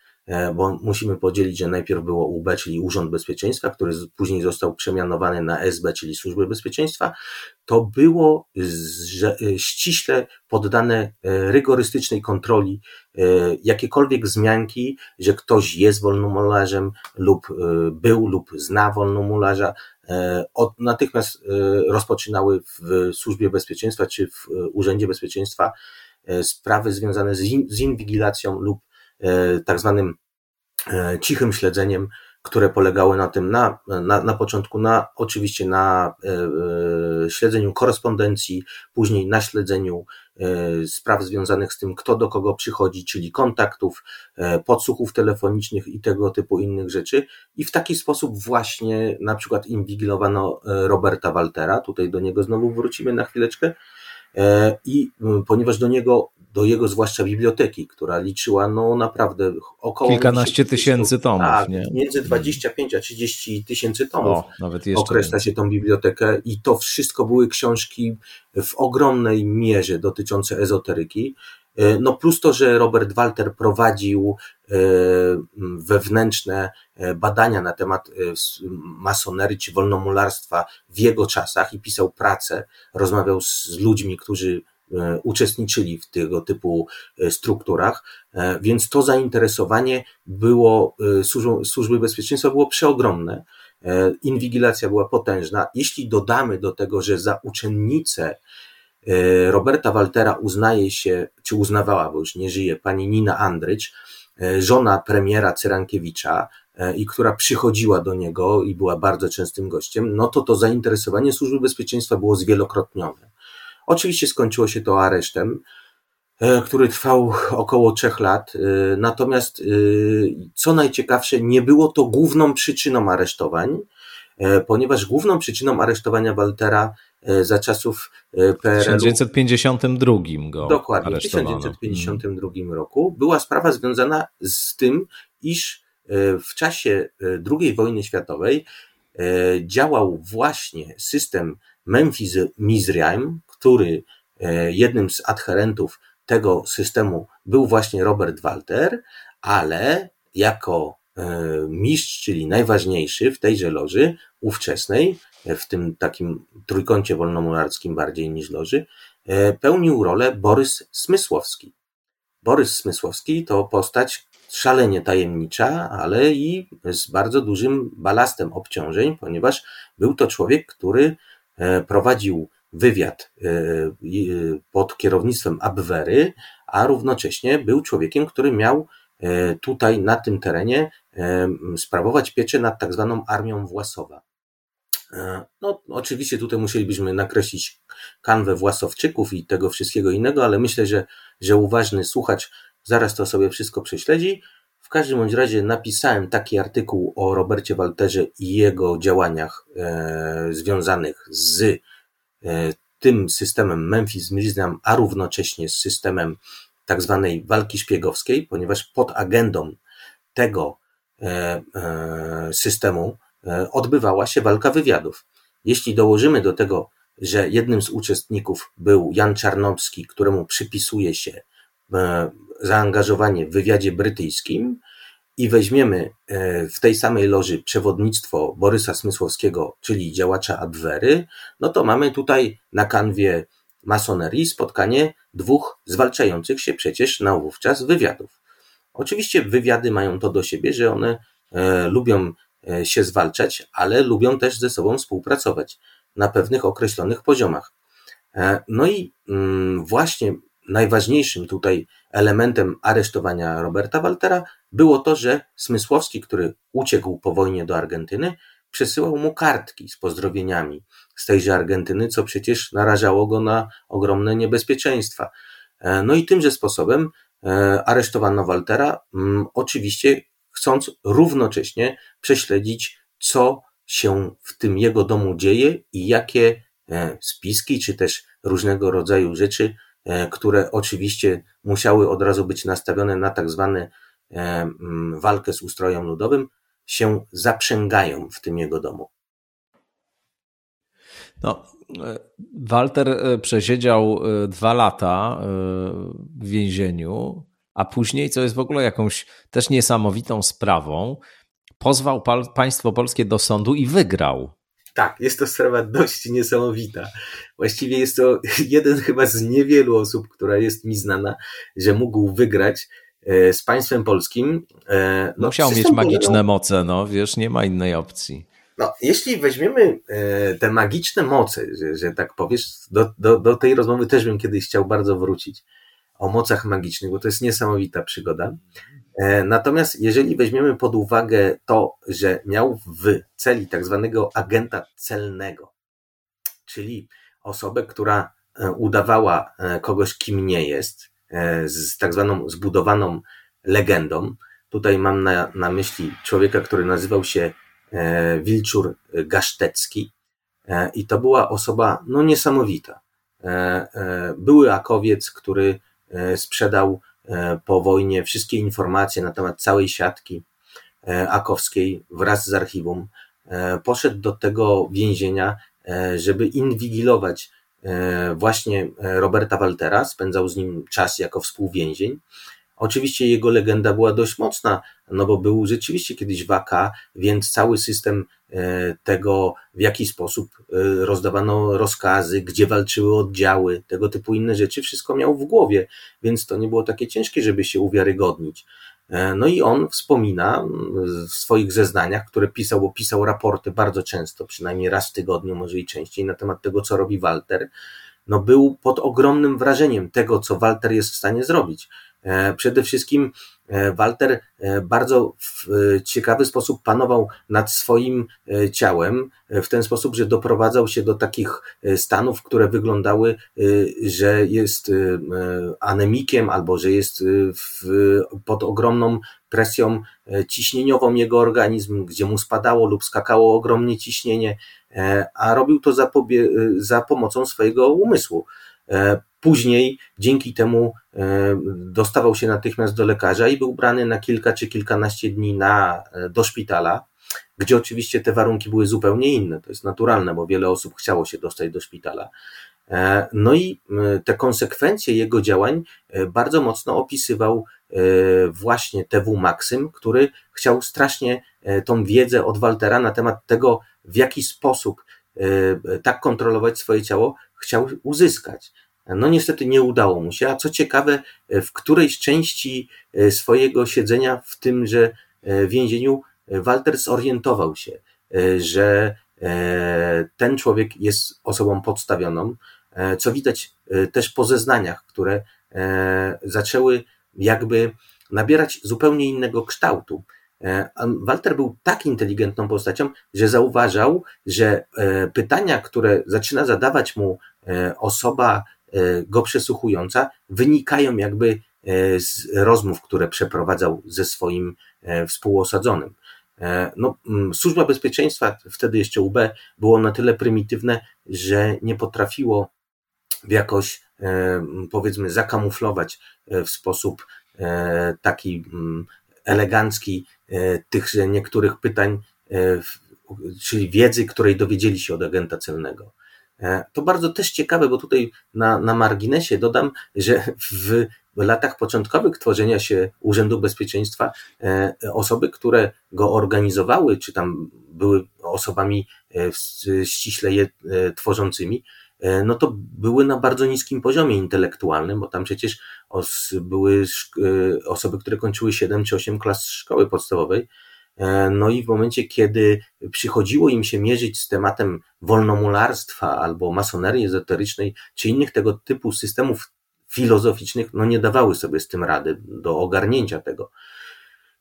bo musimy podzielić, że najpierw było UB, czyli Urząd Bezpieczeństwa, który później został przemianowany na SB, czyli Służby Bezpieczeństwa, to było e, ściśle poddane e, rygorystycznej kontroli jakiekolwiek wzmianki, że ktoś jest wolnomularzem lub był lub zna wolnomularza, natychmiast rozpoczynały w Służbie Bezpieczeństwa czy w Urzędzie Bezpieczeństwa sprawy związane z, in, z inwigilacją lub E, tak zwanym e, cichym śledzeniem, które polegały na tym, na, na, na początku na oczywiście na e, śledzeniu korespondencji, później na śledzeniu spraw związanych z tym, kto do kogo przychodzi, czyli kontaktów, podsłuchów telefonicznych i tego typu innych rzeczy. I w taki sposób właśnie na przykład inwigilowano Roberta Waltera, tutaj do niego znowu wrócimy na chwileczkę, i ponieważ do niego do jego zwłaszcza biblioteki, która liczyła no naprawdę około... Kilkanaście tysięcy tomów, tak, nie? między 25 a 30 tysięcy tomów o, nawet jeszcze określa się tą bibliotekę i to wszystko były książki w ogromnej mierze dotyczące ezoteryki. E, no plus to, że Robert Walter prowadził e, wewnętrzne e, badania na temat masonerii czy wolnomularstwa w jego czasach i pisał pracę, rozmawiał z ludźmi, którzy uczestniczyli w tego typu e, strukturach, e, więc to zainteresowanie było, służby bezpieczeństwa było przeogromne. Inwigilacja była potężna. Jeśli dodamy do tego, że za uczennicę Roberta Waltera uznaje się, czy uznawała, bo już nie żyje, pani Nina Andrycz, żona premiera Cyrankiewicza, i która przychodziła do niego i była bardzo częstym gościem, no to to zainteresowanie służby bezpieczeństwa było zwielokrotnione. Oczywiście skończyło się to aresztem, e, który trwał około trzech lat. E, natomiast, e, co najciekawsze, nie było to główną przyczyną aresztowań, ponieważ główną przyczyną aresztowania Waltera za czasów PRL. W 1952 go Dokładnie, w 1952 roku była sprawa związana z tym, iż w czasie II wojny światowej działał właśnie system Memphis Mizraim, który e, jednym z adherentów tego systemu był właśnie Robert Walter, ale jako e, mistrz, czyli najważniejszy w tejże loży ówczesnej, w tym takim trójkącie wolnomularskim bardziej niż loży, e, pełnił rolę Borys Smysłowski. Borys Smysłowski to postać szalenie tajemnicza, ale i z bardzo dużym balastem obciążeń, ponieważ był to człowiek, który prowadził wywiad e, e, pod kierownictwem Abwery, a równocześnie był człowiekiem, który miał e, tutaj na tym terenie sprawować pieczę nad tak zwaną armią Własowa. No, oczywiście tutaj musielibyśmy nakreślić kanwę Własowczyków i tego wszystkiego innego, ale myślę, że, że uważny słuchacz zaraz to sobie wszystko prześledzi. W każdym bądź razie napisałem taki artykuł o Robercie Walterze i jego działaniach e, związanych z tym systemem Memphis Museum, a równocześnie z systemem tak zwanej walki szpiegowskiej, ponieważ pod agendą tego e, e, systemu odbywała się walka wywiadów. Jeśli dołożymy do tego, że jednym z uczestników był Jan Czarnowski, któremu przypisuje się zaangażowanie w wywiadzie brytyjskim, i weźmiemy e, w tej samej loży przewodnictwo Borysa Smysłowskiego, czyli działacza Abwery, no to mamy tutaj na kanwie masonerii spotkanie dwóch zwalczających się przecież na wówczas wywiadów. Oczywiście wywiady mają to do siebie, że one e, lubią e, się zwalczać, ale lubią też ze sobą współpracować na pewnych określonych poziomach. No i mm, właśnie najważniejszym tutaj elementem aresztowania Roberta Waltera było to, że Smysłowski, który uciekł po wojnie do Argentyny, przesyłał mu kartki z pozdrowieniami z tejże Argentyny, co przecież narażało go na ogromne niebezpieczeństwa. E, no i tymże sposobem e, aresztowano Waltera, mm, oczywiście chcąc równocześnie prześledzić, co się w tym jego domu dzieje i jakie e, spiski, czy też różnego rodzaju rzeczy które oczywiście musiały od razu być nastawione na tak zwane e, walkę z ustrojem ludowym, się zaprzęgają w tym jego domu. No, e, Walter przesiedział dwa lata w więzieniu a później, co jest w ogóle jakąś też niesamowitą sprawą, pozwał państwo polskie do sądu i wygrał. Tak, jest to sprawa dość niesamowita. Właściwie jest to jeden chyba z niewielu osób, która jest mi znana, że mógł wygrać e, z państwem polskim. E, no, Musiał mieć magiczne polegał... moce, no wiesz, nie ma innej opcji. No, jeśli weźmiemy e, te magiczne moce, że, że tak powiesz, do, do, do tej rozmowy też bym kiedyś chciał bardzo wrócić o mocach magicznych, bo to jest niesamowita przygoda. E, natomiast jeżeli weźmiemy pod uwagę to, że miał w celi tak zwanego agenta celnego, czyli osobę, która e, udawała kogoś, kim nie jest, z tak zwaną zbudowaną legendą. Tutaj mam na, na myśli człowieka, który nazywał się E, Wilczur Gasztecki e, i to była osoba no niesamowita. E, były akowiec, który sprzedał po wojnie wszystkie informacje na temat całej siatki akowskiej wraz z archiwum. Poszedł do tego więzienia, żeby inwigilować właśnie Roberta Waltera, spędzał z nim czas jako współwięzień. Oczywiście jego legenda była dość mocna, no bo był rzeczywiście kiedyś waka, więc cały system e, tego, w jaki sposób e, rozdawano rozkazy, gdzie walczyły oddziały, tego typu inne rzeczy, wszystko miał w głowie, więc to nie było takie ciężkie, żeby się uwiarygodnić. E, no i on wspomina w swoich zeznaniach, które pisał, bo pisał raporty bardzo często, przynajmniej raz w tygodniu, może i częściej, na temat tego, co robi Walter. No był pod ogromnym wrażeniem tego, co Walter jest w stanie zrobić. E, przede wszystkim Walter e, bardzo w ciekawy sposób panował nad swoim ciałem, w ten sposób, że doprowadzał się do takich stanów, które wyglądały, że jest anemikiem albo że jest w, pod ogromną presją ciśnieniową jego organizm, gdzie mu spadało lub skakało ogromnie ciśnienie, a robił to za, za pomocą swojego umysłu. Później dzięki temu e, dostawał się natychmiast do lekarza i był brany na kilka czy kilkanaście dni na, e, do szpitala, gdzie oczywiście te warunki były zupełnie inne. To jest naturalne, bo wiele osób chciało się dostać do szpitala. E, no i te konsekwencje jego działań bardzo mocno opisywał właśnie TW Maksym, który chciał strasznie tą wiedzę od Waltera na temat tego, w jaki sposób tak kontrolować swoje ciało, chciał uzyskać. No niestety nie udało mu się, a co ciekawe, w którejś części e, swojego siedzenia w tymże e, więzieniu e, Walter zorientował się, że ten człowiek jest osobą podstawioną, co widać też po zeznaniach, które zaczęły jakby nabierać zupełnie innego kształtu. Walter był tak inteligentną postacią, że zauważał, że pytania, które zaczyna zadawać mu osoba E, go przesłuchująca, wynikają jakby e, z rozmów, które przeprowadzał ze swoim e, współosadzonym. No, służba bezpieczeństwa, wtedy jeszcze UB, było na tyle prymitywne, że nie potrafiło jakoś, powiedzmy, zakamuflować w sposób taki elegancki tychże niektórych pytań, czyli wiedzy, której dowiedzieli się od agenta celnego. E, to bardzo też ciekawe, bo tutaj na, na marginesie dodam, że w latach początkowych tworzenia się Urzędu Bezpieczeństwa e, osoby, które go organizowały, czy tam były osobami e, ściśle je tworzącymi, no to były na bardzo niskim poziomie intelektualnym, bo tam przecież były osoby, które kończyły 7 czy 8 klas szkoły podstawowej, E, no i w momencie, kiedy przychodziło im się mierzyć z tematem wolnomularstwa albo masonerii ezoterycznej, czy innych tego typu systemów filozoficznych, no nie dawały sobie z tym rady do ogarnięcia tego.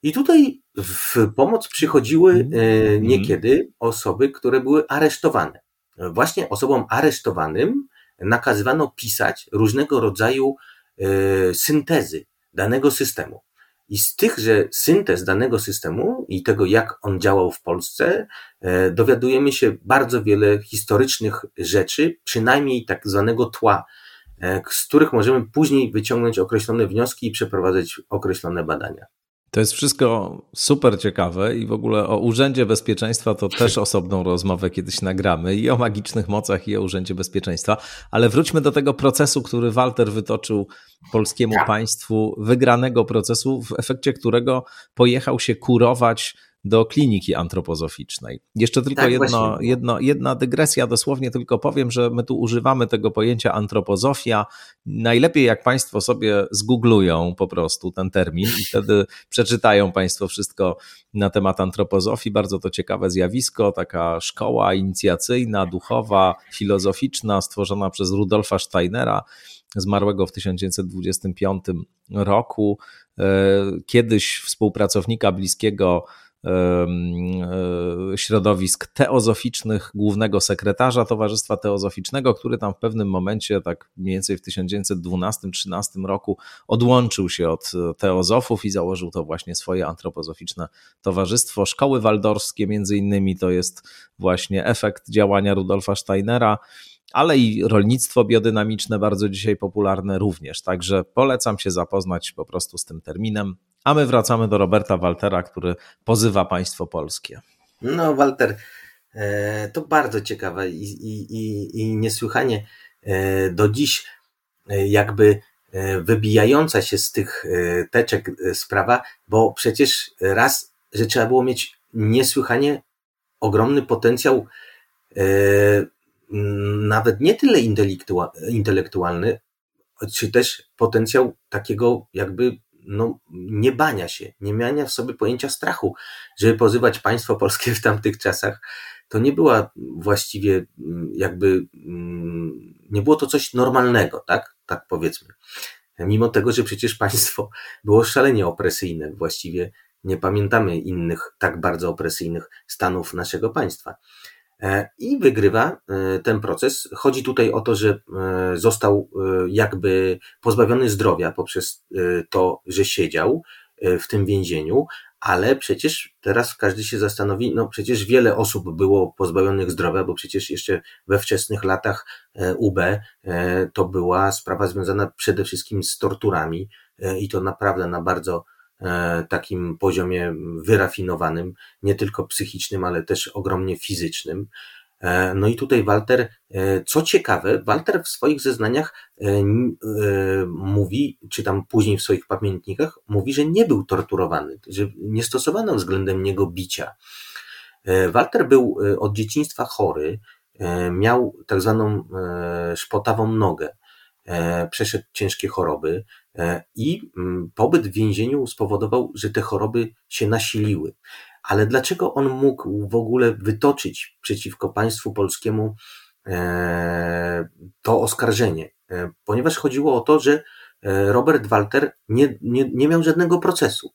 I tutaj w pomoc przychodziły e, mhm. niekiedy osoby, które były aresztowane. Właśnie osobom aresztowanym nakazywano pisać różnego rodzaju e, syntezy danego systemu. I z tychże syntez danego systemu i tego, jak on działał w Polsce, e, dowiadujemy się bardzo wiele historycznych rzeczy, przynajmniej tak zwanego tła, e, z których możemy później wyciągnąć określone wnioski i przeprowadzać określone badania. To jest wszystko super ciekawe i w ogóle o Urzędzie Bezpieczeństwa to też osobną rozmowę kiedyś nagramy i o magicznych mocach i o Urzędzie Bezpieczeństwa, ale wróćmy do tego procesu, który Walter wytoczył polskiemu tak. państwu, wygranego procesu, w efekcie którego pojechał się kurować do kliniki antropozoficznej. Jeszcze tylko tak, jedno, jedno, jedna dygresja, dosłownie tylko powiem, że my tu używamy tego pojęcia antropozofia. Najlepiej jak Państwo sobie zgooglują po prostu ten termin i wtedy przeczytają Państwo wszystko na temat antropozofii. Bardzo to ciekawe zjawisko, taka szkoła inicjacyjna, duchowa, filozoficzna, stworzona przez Rudolfa Steinera zmarłego w 1925 roku, e, kiedyś współpracownika bliskiego środowisk teozoficznych, głównego sekretarza Towarzystwa Teozoficznego, który tam w pewnym momencie, tak mniej więcej w 1912-13 roku, odłączył się od teozofów i założył to właśnie swoje antropozoficzne towarzystwo. Szkoły waldorskie, między innymi, to jest właśnie efekt działania Rudolfa Steinera ale i rolnictwo biodynamiczne, bardzo dzisiaj popularne również. Także polecam się zapoznać po prostu z tym terminem. A my wracamy do Roberta Waltera, który pozywa państwo polskie. No, Walter, e, to bardzo ciekawe i, i, i, i niesłychanie e, do dziś e, jakby wybijająca się z tych teczek sprawa, bo przecież raz, że trzeba było mieć niesłychanie ogromny potencjał, nawet nie tyle intelektualny, czy też potencjał takiego jakby no, nie bania się, nie miania w sobie pojęcia strachu, żeby pozywać państwo polskie w tamtych czasach, to nie była właściwie mm, jakby, mm, nie było to coś normalnego, tak? Tak powiedzmy. Mimo tego, że przecież państwo było szalenie opresyjne, właściwie nie pamiętamy innych tak bardzo opresyjnych stanów naszego państwa. E, i wygrywa e, ten proces. Chodzi tutaj o to, że e, został jakby pozbawiony zdrowia poprzez to, że siedział w tym więzieniu, ale przecież teraz każdy się zastanowi, no przecież wiele osób było pozbawionych zdrowia, bo przecież jeszcze we wczesnych latach UB to była sprawa związana przede wszystkim z torturami i to naprawdę na bardzo takim poziomie wyrafinowanym, nie tylko psychicznym, ale też ogromnie fizycznym. E, no i tutaj Walter, e, co ciekawe, Walter w swoich zeznaniach mówi, czy tam później w swoich pamiętnikach, mówi, że nie był torturowany, że nie stosowano względem niego bicia. Walter był od dzieciństwa chory, miał tak zwaną szpotawą nogę. E, przeszedł ciężkie choroby e, i mm, pobyt w więzieniu spowodował, że te choroby się nasiliły. Ale dlaczego on mógł w ogóle wytoczyć przeciwko państwu polskiemu e, to oskarżenie? Ponieważ chodziło o to, że Robert Walter nie, nie, nie miał żadnego procesu.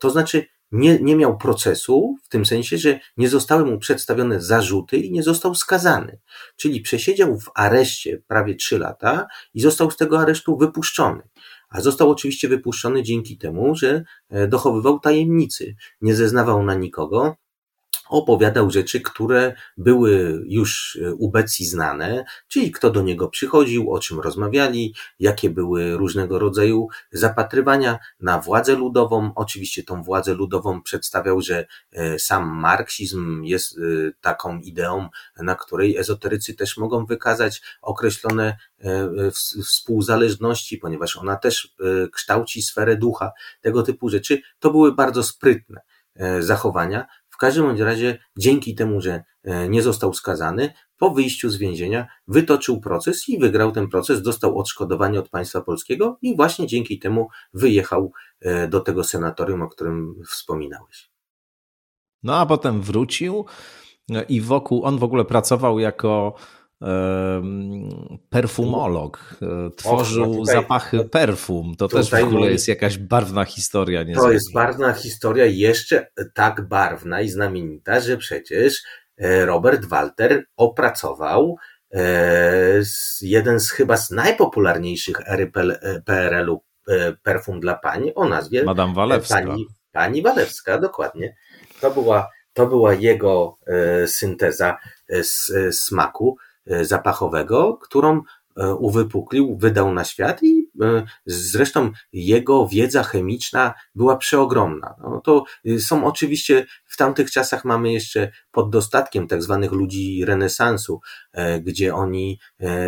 To znaczy, nie, nie miał procesu, w tym sensie, że nie zostały mu przedstawione zarzuty i nie został skazany. Czyli przesiedział w areszcie prawie trzy lata i został z tego aresztu wypuszczony. A został oczywiście wypuszczony dzięki temu, że e, dochowywał tajemnicy, nie zeznawał na nikogo, opowiadał rzeczy, które były już e, u znane, czyli kto do niego przychodził, o czym rozmawiali, jakie były różnego rodzaju zapatrywania na władzę ludową. Oczywiście tą władzę ludową przedstawiał, że e, sam marksizm jest e, taką ideą, na której ezoterycy też mogą wykazać określone współzależności, ponieważ ona też kształci sferę ducha, tego typu rzeczy. To były bardzo sprytne zachowania, każdym bądź razie, dzięki temu, że e, nie został skazany, po wyjściu z więzienia wytoczył proces i wygrał ten proces, dostał odszkodowanie od państwa polskiego i właśnie dzięki temu wyjechał e, do tego senatorium, o którym wspominałeś. No a potem wrócił e, i wokół, on w ogóle pracował jako perfumolog. E, tworzył no tutaj, zapachy perfum. To też w ogóle jest jakaś barwna historia. To jest barwna historia, jeszcze tak barwna i znamienita, że przecież e, Robert Walter opracował e, jeden z chyba z najpopularniejszych ery PRL-u perfum dla pani o nazwie Madame Walewska. Pani, pani Walewska, dokładnie. To była, to była jego synteza smaku. E, zapachowego, którą e, uwypuklił, wydał na świat i zresztą jego wiedza chemiczna była przeogromna. No to są oczywiście, w tamtych czasach mamy jeszcze pod dostatkiem tak zwanych ludzi renesansu, gdzie oni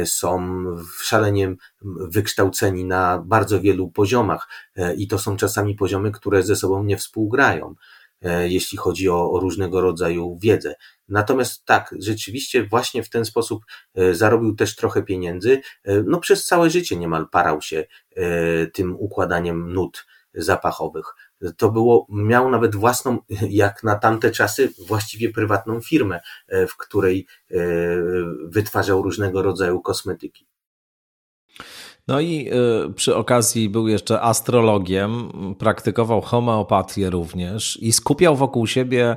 są szalenie wykształceni na bardzo wielu poziomach i to są czasami poziomy, które ze sobą nie współgrają. E, jeśli chodzi o, o różnego rodzaju wiedzę. Natomiast tak, rzeczywiście właśnie w ten sposób e, zarobił też trochę pieniędzy. E, no przez całe życie niemal parał się tym układaniem nut zapachowych. To było, miał nawet własną, jak na tamte czasy, właściwie prywatną firmę, w której wytwarzał różnego rodzaju kosmetyki. No i y, przy okazji był jeszcze astrologiem, praktykował homeopatię również i skupiał wokół siebie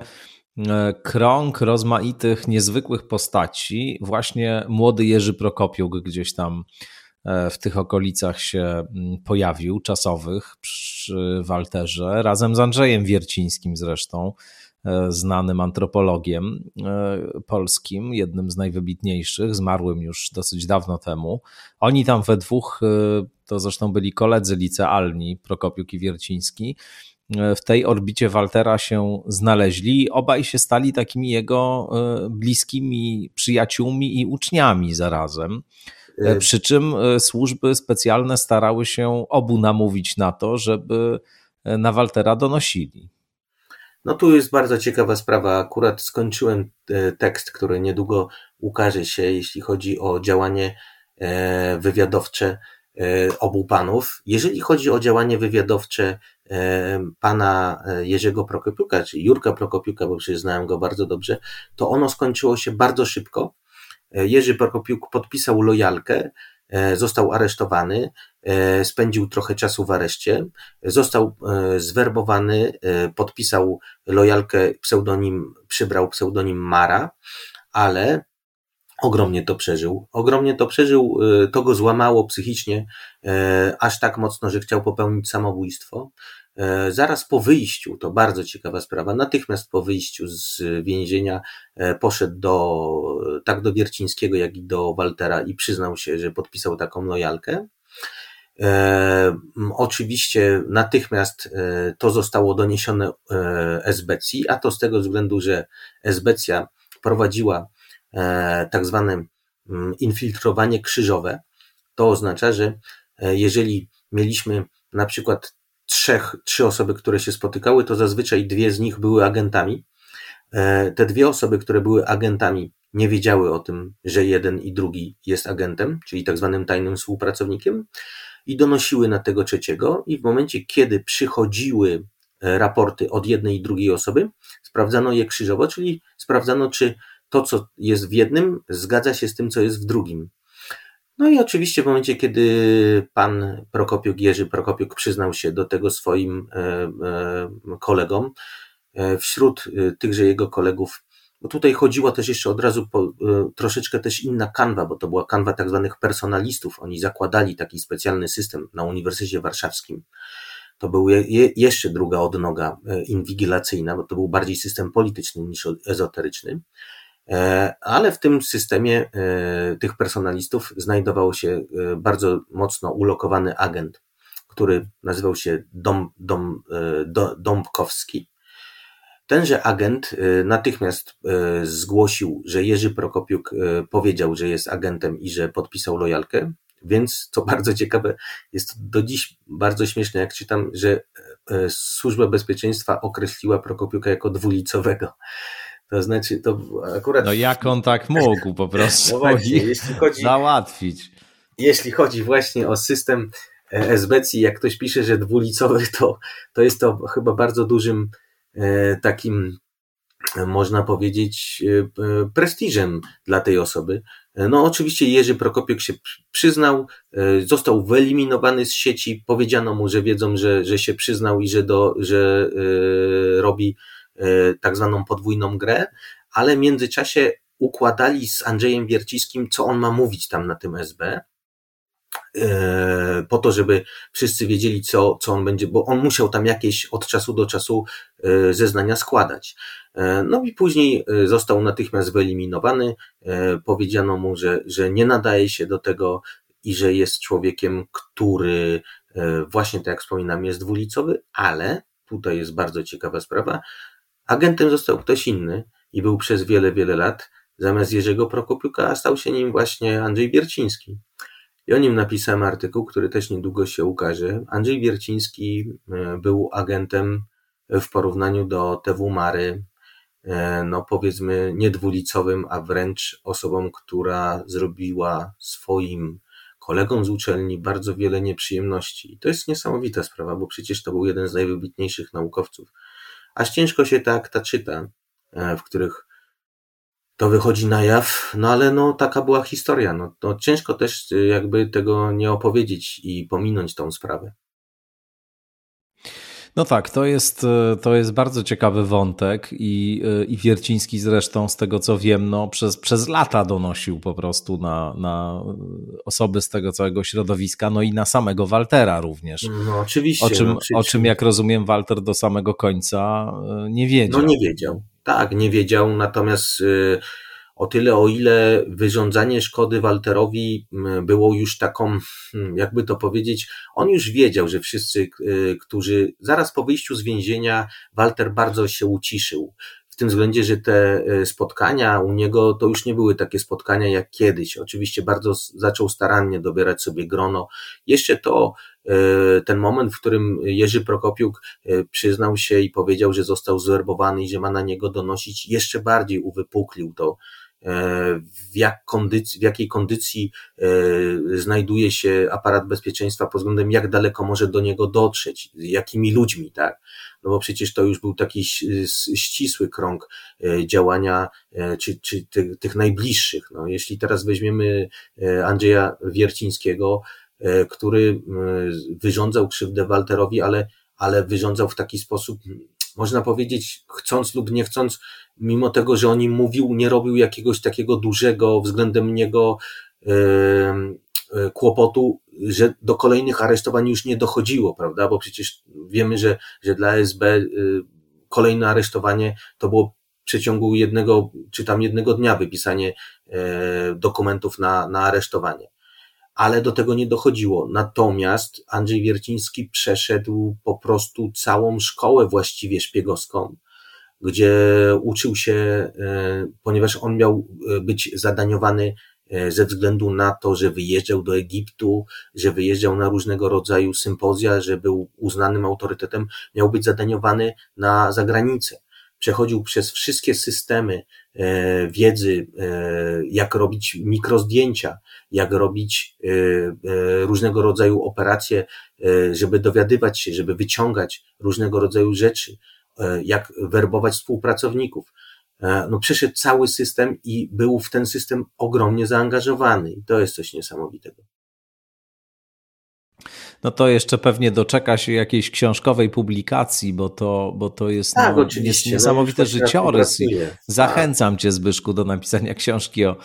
y, krąg rozmaitych, niezwykłych postaci. Właśnie młody Jerzy Prokopiuk gdzieś tam y, w tych okolicach się mm, pojawił, czasowych, przy Walterze, razem z Andrzejem Wiercińskim zresztą. E, znanym antropologiem e, polskim, jednym z najwybitniejszych, zmarłym już dosyć dawno temu. Oni tam we dwóch, e, to zresztą byli koledzy licealni, Prokopiuk i Wierciński, w tej orbicie Waltera się znaleźli. Obaj się stali takimi jego bliskimi przyjaciółmi i uczniami zarazem. Przy czym służby specjalne starały się obu namówić na to, żeby na Waltera donosili. No tu jest bardzo ciekawa sprawa. Akurat skończyłem e, tekst, który niedługo ukaże się, jeśli chodzi o działanie e, wywiadowcze e, obu panów. Jeżeli chodzi o działanie wywiadowcze pana Jerzego Prokopiuka, czyli Jurka Prokopiuka, bo przecież znałem go bardzo dobrze, to ono skończyło się bardzo szybko. Jerzy Prokopiuk podpisał lojalkę, został aresztowany, spędził trochę czasu w areszcie, został e, zwerbowany, e, podpisał lojalkę, pseudonim, przybrał pseudonim Mara, ale ogromnie to przeżył. Ogromnie to przeżył, to go złamało psychicznie, aż tak mocno, że chciał popełnić samobójstwo. Zaraz po wyjściu, to bardzo ciekawa sprawa, natychmiast po wyjściu z więzienia poszedł do, tak do Wiercińskiego, jak i do Waltera i przyznał się, że podpisał taką lojalkę. E, oczywiście natychmiast e, to zostało doniesione e, Esbecji, a to z tego względu, że Esbecja prowadziła tak zwane infiltrowanie krzyżowe. To oznacza, że jeżeli mieliśmy na przykład trzech, trzy osoby, które się spotykały, to zazwyczaj dwie z nich były agentami. Te dwie osoby, które były agentami, nie wiedziały o tym, że jeden i drugi jest agentem, czyli tak zwanym tajnym współpracownikiem i donosiły na tego trzeciego i w momencie, kiedy przychodziły e, raporty od jednej i drugiej osoby, sprawdzano je krzyżowo, czyli sprawdzano, czy to, co jest w jednym, zgadza się z tym, co jest w drugim. No i oczywiście w momencie, kiedy pan Prokopiuk, Jerzy Prokopiuk przyznał się do tego swoim e, e, kolegom, wśród tychże jego kolegów bo tutaj chodziło też jeszcze od razu po, y, troszeczkę też inna kanwa, bo to była kanwa tak zwanych personalistów. Oni zakładali taki specjalny system na Uniwersytecie Warszawskim. To był je, jeszcze druga odnoga y, inwigilacyjna, bo to był bardziej system polityczny niż ezoteryczny. E, ale w tym systemie e, tych personalistów znajdował się e, bardzo mocno ulokowany agent, który nazywał się Dom, Dom, Dąbkowski Tenże agent y, natychmiast y, zgłosił, że Jerzy Prokopiuk y, powiedział, że jest agentem i że podpisał lojalkę, więc co bardzo ciekawe, jest do dziś bardzo śmieszne, jak czytam, że Służba Bezpieczeństwa określiła Prokopiuka jako dwulicowego. To znaczy, to akurat. No jak on tak mógł po prostu no właśnie, jeśli chodzi, załatwić? Jeśli chodzi właśnie o system e, SBC, jak ktoś pisze, że dwulicowy, to, to jest to chyba bardzo dużym takim, można powiedzieć, e, prestiżem dla tej osoby. E, no, oczywiście Jerzy Prokopiuk się przyznał, został wyeliminowany z sieci, powiedziano mu, że wiedzą, że, że się przyznał i że, do, że robi tak zwaną podwójną grę, ale w międzyczasie układali z Andrzejem Wierciskim, co on ma mówić tam na tym SB. E, po to, żeby wszyscy wiedzieli, co, co on będzie, bo on musiał tam jakieś od czasu do czasu e, zeznania składać. E, no i później został natychmiast wyeliminowany. Powiedziano mu, że, że nie nadaje się do tego i że jest człowiekiem, który właśnie tak jak wspominam, jest dwulicowy, ale tutaj jest bardzo ciekawa sprawa. Agentem został ktoś inny i był przez wiele, wiele lat. Zamiast Jerzego Prokopiuka stał się nim właśnie Andrzej Bierciński. I o nim napisałem artykuł, który też niedługo się ukaże. Andrzej Bierciński e, był agentem w porównaniu do TW Mary, e, no powiedzmy niedwulicowym, a wręcz osobą, która zrobiła swoim kolegom z uczelni bardzo wiele nieprzyjemności. I to jest niesamowita sprawa, bo przecież to był jeden z najwybitniejszych naukowców. Aż ciężko się ta akta czyta, e, w których to wychodzi na jaw, no ale no taka była historia. No, to ciężko też jakby tego nie opowiedzieć i pominąć tą sprawę. No tak, to jest, e, to jest bardzo ciekawy wątek i, e, i Wierciński zresztą, z tego co wiem, no, przez, przez lata donosił po prostu na, na osoby z tego całego środowiska, no i na samego Waltera również. No oczywiście. O czym, no, o czym jak rozumiem, Walter do samego końca nie wiedział. No nie wiedział. Tak, nie wiedział, natomiast o tyle, o ile wyrządzanie szkody Walterowi było już taką, hmm, jakby to powiedzieć, on już wiedział, że wszyscy, y, którzy zaraz po wyjściu z więzienia, Walter bardzo się uciszył. Tym względzie, że te y, spotkania u niego to już nie były takie spotkania jak kiedyś. Oczywiście bardzo zaczął starannie dobierać sobie grono. Jeszcze to y, ten moment, w którym Jerzy Prokopiuk przyznał się i powiedział, że został zwerbowany i że ma na niego donosić, jeszcze bardziej uwypuklił to, E, w, jak kondycji, w jakiej kondycji e, znajduje się aparat bezpieczeństwa pod względem, jak daleko może do niego dotrzeć, jakimi ludźmi, tak? No bo przecież to już był taki ścisły krąg e, działania, czy, czy tych, tych najbliższych. No, jeśli teraz weźmiemy Andrzeja Wiercińskiego, który wyrządzał krzywdę Walterowi, ale, ale wyrządzał w taki sposób, można powiedzieć, chcąc lub nie chcąc, mimo tego, że o nim mówił, nie robił jakiegoś takiego dużego względem niego e, kłopotu, że do kolejnych aresztowań już nie dochodziło, prawda? Bo przecież wiemy, że, że dla SB e, kolejne aresztowanie to było w przeciągu jednego, czy tam jednego dnia wypisanie e, dokumentów na, na aresztowanie. Ale do tego nie dochodziło. Natomiast Andrzej Wierciński przeszedł po prostu całą szkołę właściwie szpiegowską gdzie uczył się, e, ponieważ on miał e, być zadaniowany e, ze względu na to, że wyjeżdżał do Egiptu, że wyjeżdżał na różnego rodzaju sympozja, że był uznanym autorytetem, miał być zadaniowany na zagranicę. Przechodził przez wszystkie systemy wiedzy, jak robić mikrozdjęcia, jak robić różnego rodzaju operacje, żeby dowiadywać się, żeby wyciągać różnego rodzaju rzeczy E, jak werbować współpracowników. E, no przeszedł cały system i był w ten system ogromnie zaangażowany i to jest coś niesamowitego. No to jeszcze pewnie doczeka się jakiejś książkowej publikacji, bo to, bo to jest, tak, no, jest no, niesamowity no, życiorys. I zachęcam tak. cię, Zbyszku, do napisania książki o,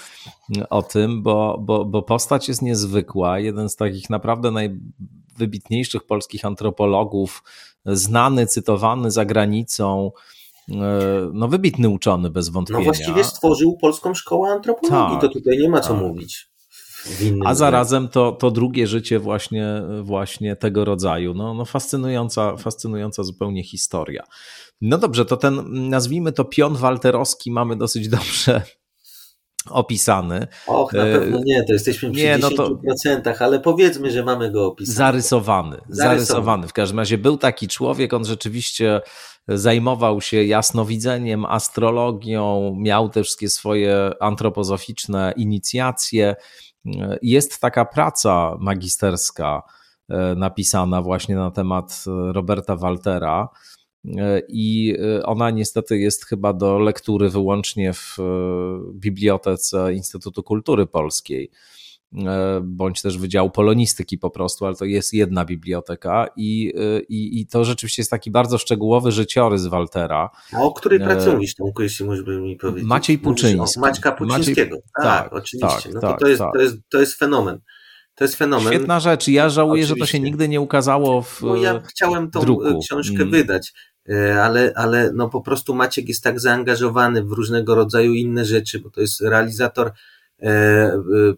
o tym, bo, bo, bo postać jest niezwykła. Jeden z takich naprawdę najwybitniejszych polskich antropologów, znany, cytowany za granicą, e, no wybitny uczony bez wątpienia. No właściwie stworzył polską szkołę antropologii, tak, to tutaj nie ma co tak. mówić. A zarazem to, to drugie życie właśnie, właśnie tego rodzaju. No, no fascynująca, fascynująca zupełnie historia. No dobrze, to ten, nazwijmy to pion walterowski mamy dosyć dobrze opisany. Och, na pewno nie, to jesteśmy przy nie, 10%, no to ale powiedzmy, że mamy go opisany. Zarysowany, zarysowany. Zarysowany. W każdym razie był taki człowiek, on rzeczywiście zajmował się jasnowidzeniem, astrologią, miał te wszystkie swoje antropozoficzne inicjacje. Jest taka praca magisterska e, napisana właśnie na temat Roberta Waltera, E, i e, ona niestety jest chyba do lektury wyłącznie w e, bibliotece Instytutu Kultury Polskiej bądź też Wydziału Polonistyki po prostu, ale to jest jedna biblioteka i, i, i to rzeczywiście jest taki bardzo szczegółowy życiorys Waltera. A o której pracownisz, Tomku, jeśli możesz mi powiedzieć? Maciej Puczyński. Maćka Puczyńskiego, Maciej... tak, tak, oczywiście. Tak, no to, tak, to, jest, tak. to, jest, to jest fenomen. To jest fenomen. Świetna rzecz. Ja żałuję, Oczywiście. że to się nigdy nie ukazało w No ja chciałem tą druku. książkę mm. wydać. E, ale, ale no po prostu Maciek jest tak zaangażowany w różnego rodzaju inne rzeczy, bo to jest realizator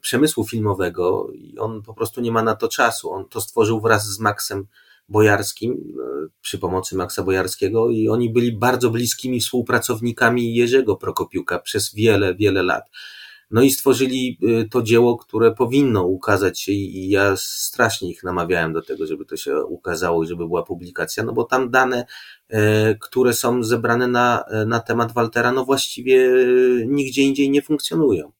przemysłu filmowego i on po prostu nie ma na to czasu. On to stworzył wraz z Maxem Bojarskim, przy pomocy Maxa Bojarskiego i oni byli bardzo bliskimi współpracownikami Jerzego Prokopiuka przez wiele, wiele lat. No i stworzyli to dzieło, które powinno ukazać się i ja strasznie ich namawiałem do tego, żeby to się ukazało i żeby była publikacja, no bo tam dane, e, które są zebrane na, e, na temat Waltera, no właściwie e, nigdzie indziej nie funkcjonują.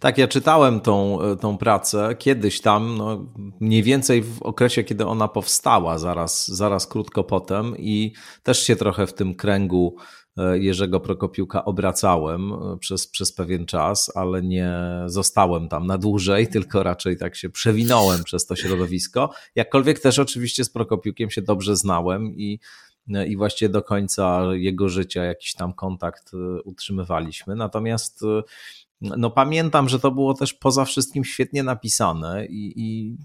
Tak, ja czytałem tą, tą pracę kiedyś tam, no, mniej więcej w okresie, kiedy ona powstała, zaraz, zaraz krótko potem, i też się trochę w tym kręgu E, Jerzego Prokopiuka obracałem e, przez, przez pewien czas, ale nie zostałem tam na dłużej, tylko raczej tak się przewinąłem przez to środowisko. Jakkolwiek też oczywiście z Prokopiukiem się dobrze znałem i, e, i właściwie do końca jego życia jakiś tam kontakt utrzymywaliśmy. Natomiast no pamiętam, że to było też poza wszystkim świetnie napisane i, i,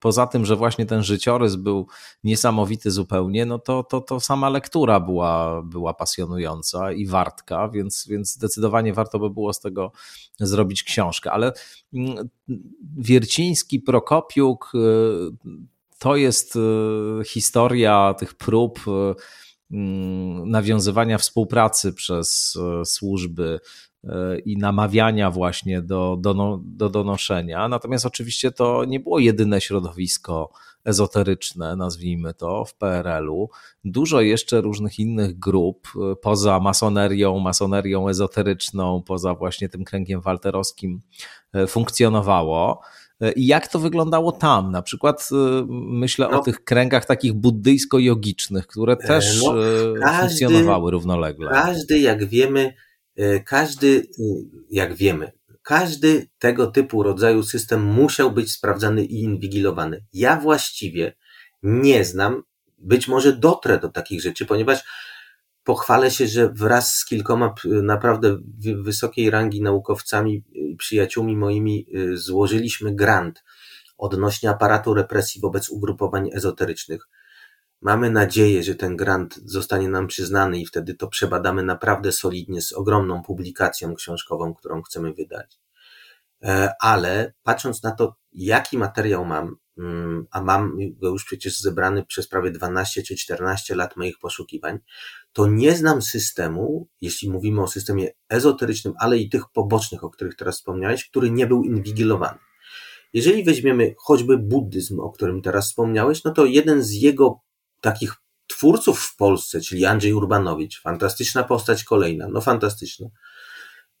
poza tym, że właśnie ten życiorys był niesamowity zupełnie, no to, to, to sama lektura była, była pasjonująca i wartka, więc, więc zdecydowanie warto by było z tego zrobić książkę. Ale mm, Wierciński, Prokopiuk y, to jest y, historia tych prób y, mm, nawiązywania współpracy przez służby i namawiania właśnie do, do, do donoszenia. Natomiast oczywiście to nie było jedyne środowisko ezoteryczne, nazwijmy to, w PRL-u. Dużo jeszcze różnych innych grup e, poza masonerią, masonerią ezoteryczną, poza właśnie tym kręgiem walterowskim e, funkcjonowało. I jak to wyglądało tam? Na przykład myślę no, o tych kręgach takich buddyjsko-jogicznych, które też no, każdy, funkcjonowały równolegle. Każdy, jak wiemy, E, każdy, e, jak wiemy, każdy tego typu rodzaju system musiał być sprawdzany i inwigilowany. Ja właściwie nie znam, być może dotrę do takich rzeczy, ponieważ pochwalę się, że wraz z kilkoma naprawdę wysokiej rangi naukowcami i przyjaciółmi moimi e, złożyliśmy grant odnośnie aparatu represji wobec ugrupowań ezoterycznych. Mamy nadzieję, że ten grant zostanie nam przyznany i wtedy to przebadamy naprawdę solidnie z ogromną publikacją książkową, którą chcemy wydać. E, ale patrząc na to, jaki materiał mam, mm, a mam go już przecież zebrany przez prawie 12 czy 14 lat moich poszukiwań, to nie znam systemu, jeśli mówimy o systemie ezoterycznym, ale i tych pobocznych, o których teraz wspomniałeś, który nie był inwigilowany. Jeżeli weźmiemy choćby buddyzm, o którym teraz wspomniałeś, no to jeden z jego takich twórców w Polsce, czyli Andrzej Urbanowicz, fantastyczna postać kolejna, no fantastyczna.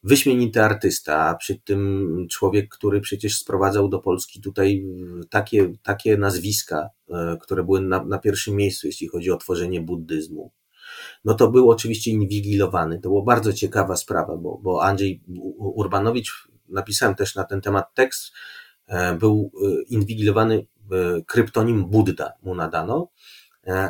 Wyśmienity artysta, a przy tym człowiek, który przecież sprowadzał do Polski tutaj takie, takie nazwiska, e, które były na, na pierwszym miejscu, jeśli chodzi o tworzenie buddyzmu. No to był oczywiście inwigilowany. To była bardzo ciekawa sprawa, bo, bo Andrzej Urbanowicz, napisałem też na ten temat tekst, e, był e, inwigilowany kryptonim Buddha mu nadano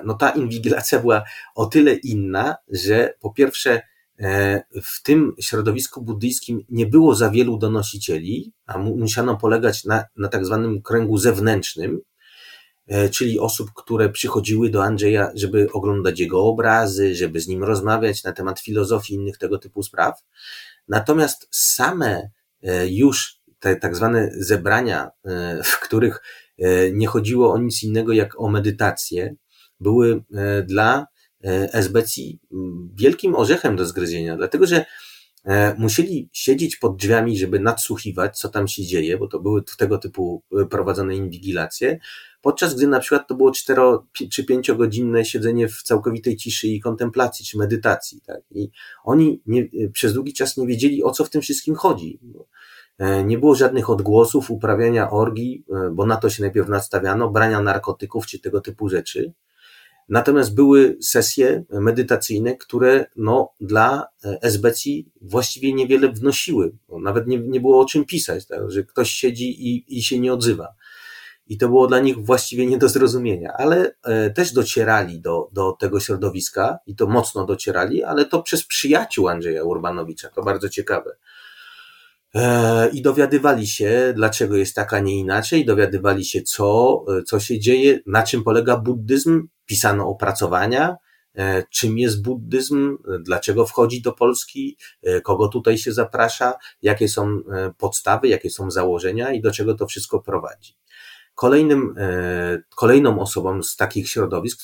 no ta inwigilacja była o tyle inna, że po pierwsze e, w tym środowisku buddyjskim nie było za wielu donosicieli, a musiano polegać na, na tak zwanym kręgu zewnętrznym, e, czyli osób, które przychodziły do Andrzeja, żeby oglądać jego obrazy, żeby z nim rozmawiać na temat filozofii i innych tego typu spraw. Natomiast same już te tak zwane zebrania, w których nie chodziło o nic innego jak o medytację, były e, dla e, esbecji wielkim orzechem do zgryzienia, dlatego że e, musieli siedzieć pod drzwiami, żeby nadsłuchiwać, co tam się dzieje, bo to były tego typu prowadzone inwigilacje, podczas gdy na przykład to było cztero czy pięciogodzinne siedzenie w całkowitej ciszy i kontemplacji, czy medytacji. Tak? I oni nie, przez długi czas nie wiedzieli, o co w tym wszystkim chodzi. Nie było żadnych odgłosów, uprawiania orgii, bo na to się najpierw nastawiano, brania narkotyków czy tego typu rzeczy. Natomiast były sesje medytacyjne, które no, dla esbecji właściwie niewiele wnosiły. Nawet nie, nie było o czym pisać, tak? że ktoś siedzi i, i się nie odzywa. I to było dla nich właściwie nie do zrozumienia, ale e, też docierali do, do tego środowiska i to mocno docierali, ale to przez przyjaciół Andrzeja Urbanowicza. To bardzo ciekawe. E, I dowiadywali się, dlaczego jest tak, a nie inaczej, dowiadywali się, co, e, co się dzieje, na czym polega buddyzm, pisano opracowania, czym jest buddyzm, dlaczego wchodzi do Polski, kogo tutaj się zaprasza, jakie są podstawy, jakie są założenia i do czego to wszystko prowadzi. Kolejnym, kolejną osobą z takich środowisk,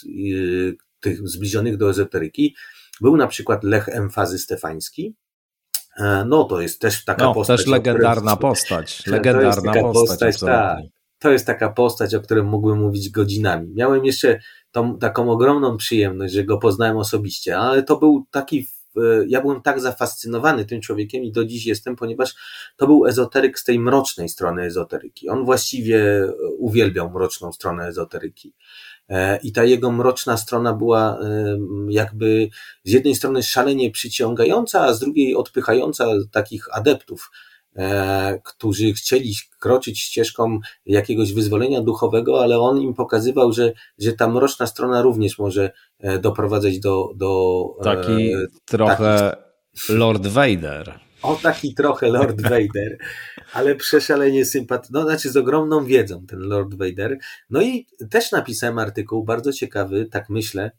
tych zbliżonych do ezoteryki, był na przykład Lech Emfazy Stefański, E, no to jest też taka no, postać. też legendarna której... postać. Legendarna postać. postać tak. To jest taka postać, o której mógłbym mówić godzinami. Miałem jeszcze tą, taką ogromną przyjemność, że go poznałem osobiście, ale to był taki ja byłem tak zafascynowany tym człowiekiem i do dziś jestem, ponieważ to był ezoteryk z tej mrocznej strony ezoteryki. On właściwie uwielbiał mroczną stronę ezoteryki. E, I ta jego mroczna strona była jakby z jednej strony szalenie przyciągająca, a z drugiej odpychająca takich adeptów, e, którzy chcieli kroczyć ścieżką jakiegoś wyzwolenia duchowego, ale on im pokazywał, że, że ta mroczna strona również może e, doprowadzać do. do taki trochę Lord Vader. O taki trochę Lord Vader, ale przeszalenie sympatyczny, no znaczy z ogromną wiedzą ten Lord Vader. No i też napisałem artykuł, bardzo ciekawy, tak myślę.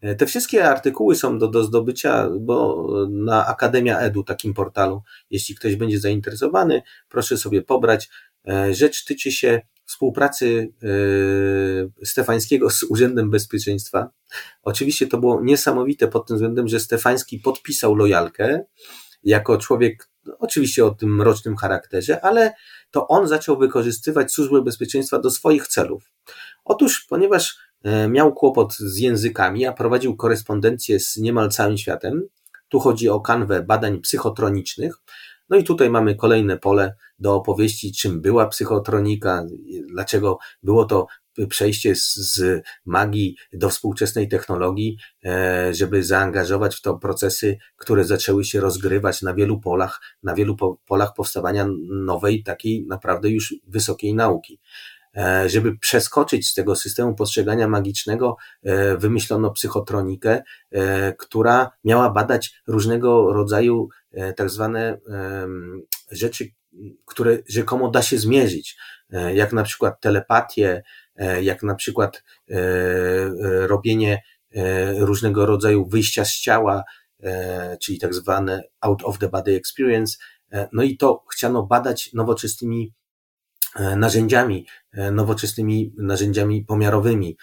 E, te wszystkie artykuły są do, do zdobycia, bo na Akademia Edu, takim portalu, jeśli ktoś będzie zainteresowany, proszę sobie pobrać. E, rzecz tyczy się współpracy e, Stefańskiego z Urzędem Bezpieczeństwa. Oczywiście to było niesamowite pod tym względem, że Stefański podpisał lojalkę, jako człowiek, oczywiście o tym mrocznym charakterze, ale to on zaczął wykorzystywać służbę bezpieczeństwa do swoich celów. Otóż, ponieważ e, miał kłopot z językami, a prowadził korespondencję z niemal całym światem, tu chodzi o kanwę badań psychotronicznych, no i tutaj mamy kolejne pole do opowieści, czym była psychotronika, dlaczego było to przejście z, z magii do współczesnej technologii, e, żeby zaangażować w to procesy, które zaczęły się rozgrywać na wielu polach, na wielu polach powstawania nowej, takiej naprawdę już wysokiej nauki. E, żeby przeskoczyć z tego systemu postrzegania magicznego, e, wymyślono psychotronikę, która miała badać różnego rodzaju tak zwane rzeczy, które rzekomo da się zmierzyć, jak na przykład telepatię, E, jak na przykład e, e, robienie różnego rodzaju wyjścia z ciała, czyli tak zwane out of the body experience. No i to chciano badać nowoczesnymi narzędziami, nowoczesnymi narzędziami pomiarowymi,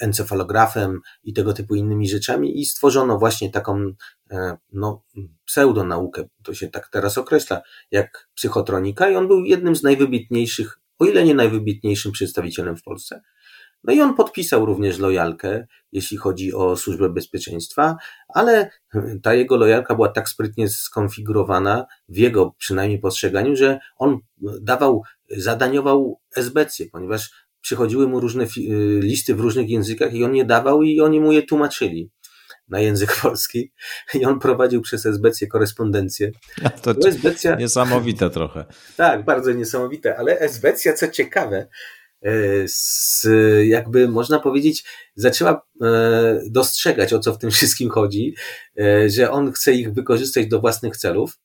encefalografem i tego typu innymi rzeczami i stworzono właśnie taką no, pseudonaukę, to się tak teraz określa, jak psychotronika i on był jednym z najwybitniejszych o ile nie najwybitniejszym przedstawicielem w Polsce. No i on podpisał również lojalkę, jeśli chodzi o służbę bezpieczeństwa, ale ta jego lojalka była tak sprytnie skonfigurowana w jego przynajmniej postrzeganiu, że on dawał, zadaniował esbecję, ponieważ przychodziły mu różne listy w różnych językach i on je dawał i oni mu je tłumaczyli na język polski i on prowadził przez SBC korespondencję. To, to SBC... niesamowite trochę. Tak, bardzo niesamowite, ale SBC, co ciekawe, z, jakby można powiedzieć, zaczęła e, dostrzegać, o co w tym wszystkim chodzi, e, że on chce ich wykorzystać do własnych celów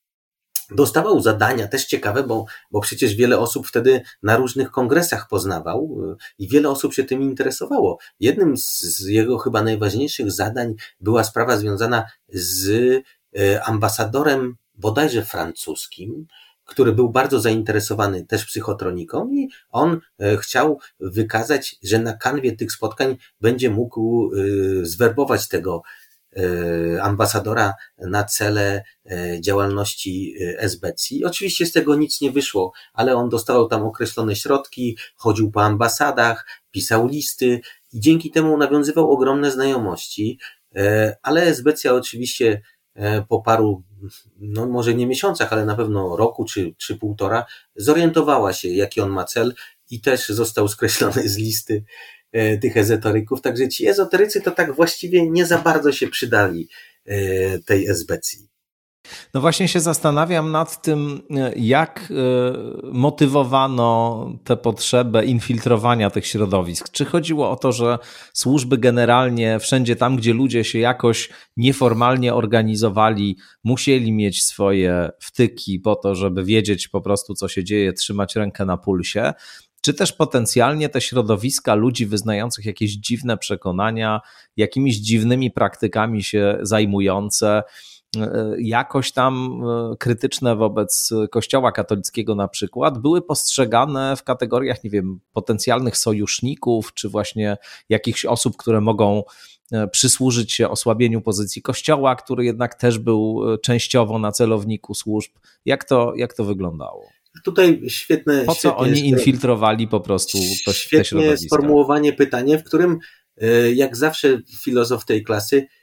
dostawał zadania, też ciekawe, bo, bo przecież wiele osób wtedy na różnych kongresach poznawał i wiele osób się tym interesowało. Jednym z jego chyba najważniejszych zadań była sprawa związana z ambasadorem bodajże francuskim, który był bardzo zainteresowany też psychotroniką i on y, chciał wykazać, że na kanwie tych spotkań będzie mógł zwerbować tego E, ambasadora na cele e, działalności e, SBC. Oczywiście z tego nic nie wyszło, ale on dostał tam określone środki, chodził po ambasadach, pisał listy i dzięki temu nawiązywał ogromne znajomości, ale SBC oczywiście po paru, no może nie miesiącach, ale na pewno roku czy, czy półtora, zorientowała się, jaki on ma cel i też został skreślony z listy E, tych ezoteryków, także ci ezoterycy to tak właściwie nie za bardzo się przydali e, tej esbecji. No właśnie się zastanawiam nad tym, e, jak motywowano tę potrzebę infiltrowania tych środowisk. Czy chodziło o to, że służby generalnie wszędzie tam, gdzie ludzie się jakoś nieformalnie organizowali, musieli mieć swoje wtyki po to, żeby wiedzieć po prostu, co się dzieje, trzymać rękę na pulsie? czy też potencjalnie te środowiska ludzi wyznających jakieś dziwne przekonania, jakimiś dziwnymi praktykami się zajmujące, E, jakoś tam e, krytyczne wobec Kościoła katolickiego na przykład, były postrzegane w kategoriach, nie wiem, potencjalnych sojuszników, czy właśnie jakichś osób, które mogą e, przysłużyć się osłabieniu pozycji Kościoła, który jednak też był częściowo na celowniku służb. Jak to, jak to wyglądało? Tutaj świetne. Po co oni infiltrowali po prostu to, świetnie te środowiska? sformułowanie pytanie, w którym, jak zawsze filozof tej klasy, E,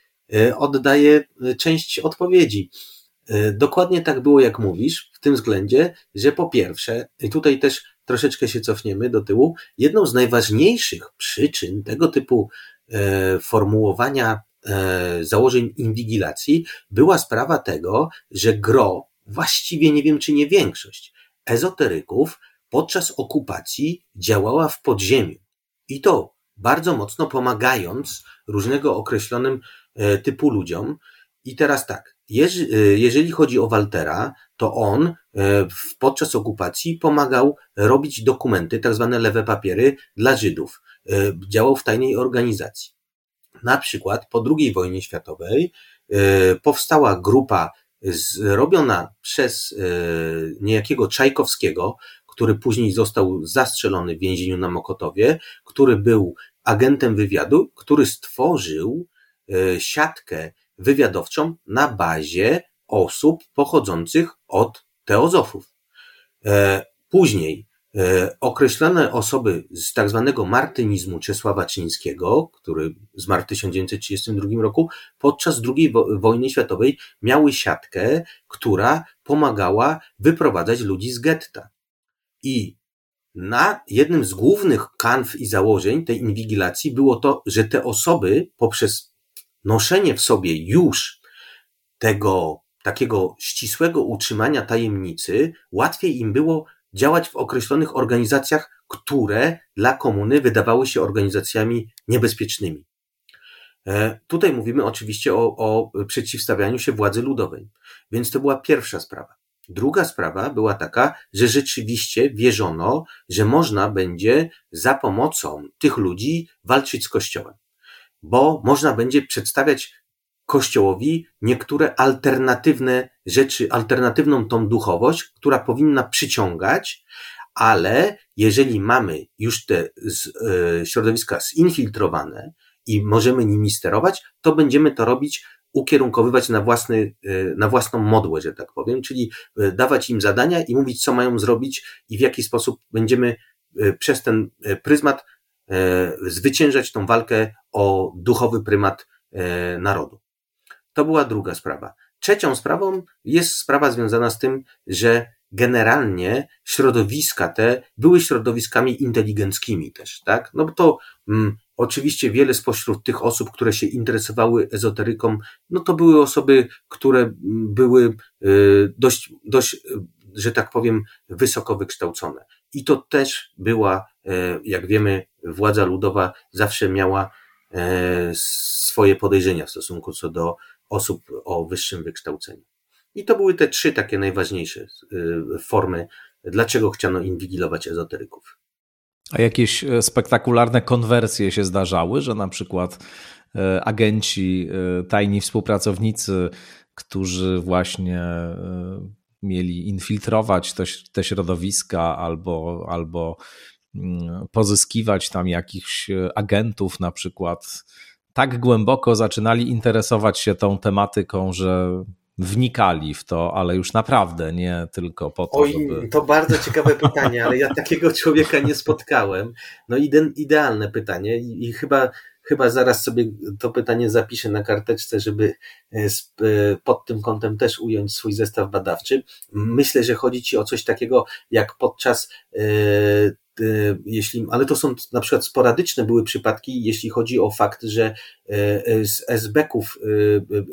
oddaje e, część odpowiedzi. E, dokładnie tak było, jak mówisz, w tym względzie, że po pierwsze, i tutaj też troszeczkę się cofniemy do tyłu, jedną z najważniejszych przyczyn tego typu formułowania założeń inwigilacji była sprawa tego, że gro, właściwie nie wiem czy nie większość, ezoteryków podczas okupacji działała w podziemiu. I to bardzo mocno pomagając różnego określonym E, typu ludziom. I teraz tak, e, jeżeli chodzi o Waltera, to on e, podczas okupacji pomagał robić dokumenty, tak zwane lewe papiery dla Żydów. Działał w tajnej organizacji. Na przykład po II wojnie światowej powstała grupa zrobiona przez niejakiego Czajkowskiego, który później został zastrzelony w więzieniu na Mokotowie, który był agentem wywiadu, który stworzył E, siatkę wywiadowczą na bazie osób pochodzących od teozofów. E, później e, określone osoby z tak zwanego martynizmu Czesława Czyńskiego, który zmarł w 1932 roku, podczas II wojny światowej miały siatkę, która pomagała wyprowadzać ludzi z getta. I na jednym z głównych kanw i założeń tej inwigilacji było to, że te osoby poprzez noszenie w sobie już tego takiego ścisłego utrzymania tajemnicy, łatwiej im było działać w określonych organizacjach, które dla komuny wydawały się organizacjami niebezpiecznymi. E, tutaj mówimy oczywiście o, o przeciwstawianiu się władzy ludowej, więc to była pierwsza sprawa. Druga sprawa była taka, że rzeczywiście wierzono, że można będzie za pomocą tych ludzi walczyć z Kościołem bo można będzie przedstawiać Kościołowi niektóre alternatywne rzeczy, alternatywną tą duchowość, która powinna przyciągać, ale jeżeli mamy już te e, środowiska zinfiltrowane i możemy nimi sterować, to będziemy to robić, ukierunkowywać na, własny, e, na własną modłę, że tak powiem, czyli e, dawać im zadania i mówić, co mają zrobić i w jaki sposób będziemy przez ten pryzmat zwyciężać tą walkę o duchowy prymat e, narodu. To była druga sprawa. Trzecią sprawą jest sprawa związana z tym, że generalnie środowiska te były środowiskami inteligenckimi też, tak? No bo to mm, oczywiście wiele spośród tych osób, które się interesowały ezoteryką, no to były osoby, które mm, były y, dość, dość, że tak powiem, wysoko wykształcone. I to też była, e, jak wiemy, władza ludowa zawsze miała e, swoje podejrzenia w stosunku co do osób o wyższym wykształceniu. I to były te trzy takie najważniejsze e, formy, dlaczego chciano inwigilować ezoteryków. A jakieś spektakularne konwersje się zdarzały, że na przykład agenci, tajni współpracownicy, którzy właśnie mieli infiltrować te, te środowiska albo, albo mm, pozyskiwać tam jakichś agentów, na przykład, tak głęboko zaczynali interesować się tą tematyką, że wnikali w to, ale już naprawdę, nie tylko po to, Oj, żeby... To bardzo ciekawe pytanie, ale ja takiego człowieka nie spotkałem. No idealne pytanie i, i chyba chyba zaraz sobie to pytanie zapiszę na karteczce, żeby e, e, pod tym kątem też ująć swój zestaw badawczy. Myślę, że chodzi Ci o coś takiego, jak podczas e, jeśli, ale to są na przykład sporadyczne były przypadki, jeśli chodzi o fakt, że y, z SB-ków,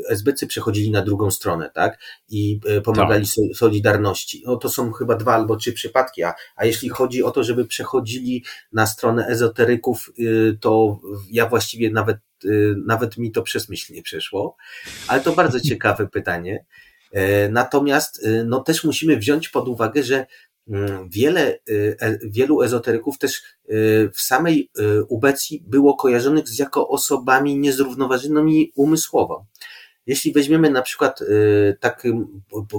SBcy przechodzili na drugą stronę, tak? I pomagali tak. Solidarności. No to są chyba dwa albo trzy przypadki, a, a jeśli chodzi o to, żeby przechodzili na stronę ezoteryków, to ja właściwie nawet, nawet mi to przez myśl nie przeszło, ale to bardzo ciekawe pytanie. Natomiast no też musimy wziąć pod uwagę, że wiele, e, wielu ezoteryków też w samej ubecji było kojarzonych z jako osobami niezrównoważonymi umysłowo. Jeśli weźmiemy na przykład tak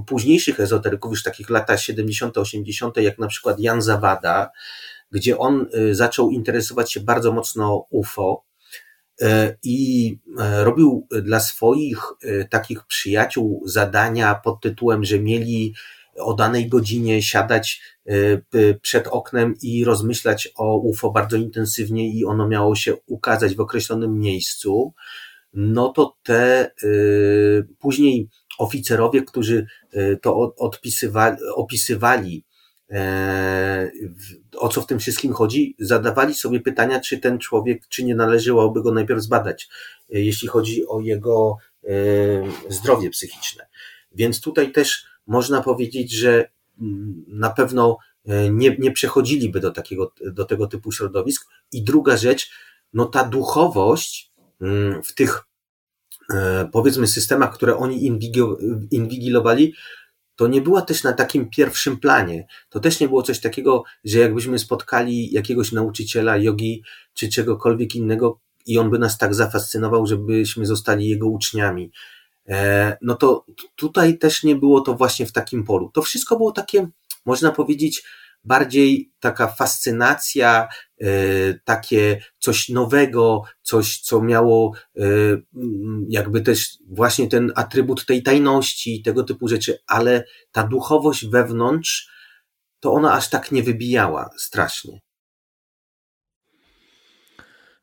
późniejszych ezoteryków, już takich lata 70., 80., jak na przykład Jan Zawada, gdzie on zaczął interesować się bardzo mocno UFO, i robił dla swoich takich przyjaciół zadania pod tytułem, że mieli o danej godzinie siadać przed oknem i rozmyślać o UFO bardzo intensywnie i ono miało się ukazać w określonym miejscu, no to te później oficerowie, którzy to odpisywali, opisywali E, o co w tym wszystkim chodzi, zadawali sobie pytania, czy ten człowiek, czy nie należałoby go najpierw zbadać, e, jeśli chodzi o jego e, zdrowie psychiczne. Więc tutaj też można powiedzieć, że mm, na pewno nie, nie przechodziliby do takiego, do tego typu środowisk. I druga rzecz, no ta duchowość mm, w tych powiedzmy systemach, które oni inwigilowali, to nie była też na takim pierwszym planie. To też nie było coś takiego, że jakbyśmy spotkali jakiegoś nauczyciela jogi czy czegokolwiek innego i on by nas tak zafascynował, żebyśmy zostali jego uczniami. E, no to tutaj też nie było to właśnie w takim polu. To wszystko było takie, można powiedzieć, bardziej taka fascynacja, e, takie coś nowego, coś, co miało e, jakby też właśnie ten atrybut tej tajności, tego typu rzeczy, ale ta duchowość wewnątrz, to ona aż tak nie wybijała strasznie.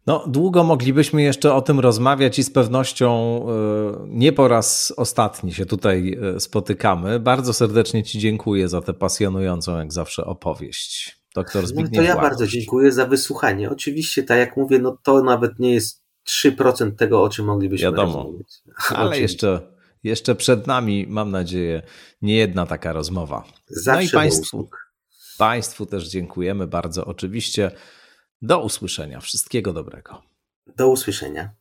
No, długo moglibyśmy jeszcze o tym rozmawiać i z pewnością e, nie po raz ostatni się tutaj e, spotykamy. Bardzo serdecznie Ci dziękuję za tę pasjonującą, jak zawsze, opowieść. Doktor Zbigniew no to ja bardzo dziękuję za wysłuchanie. Oczywiście, tak jak mówię, no to nawet nie jest 3% tego, o czym moglibyśmy Wiadomo, rozmawiać. ale jeszcze, jeszcze przed nami, mam nadzieję, nie jedna taka rozmowa. Zawsze no i Państwu, Państwu też dziękujemy bardzo. Oczywiście do usłyszenia. Wszystkiego dobrego. Do usłyszenia.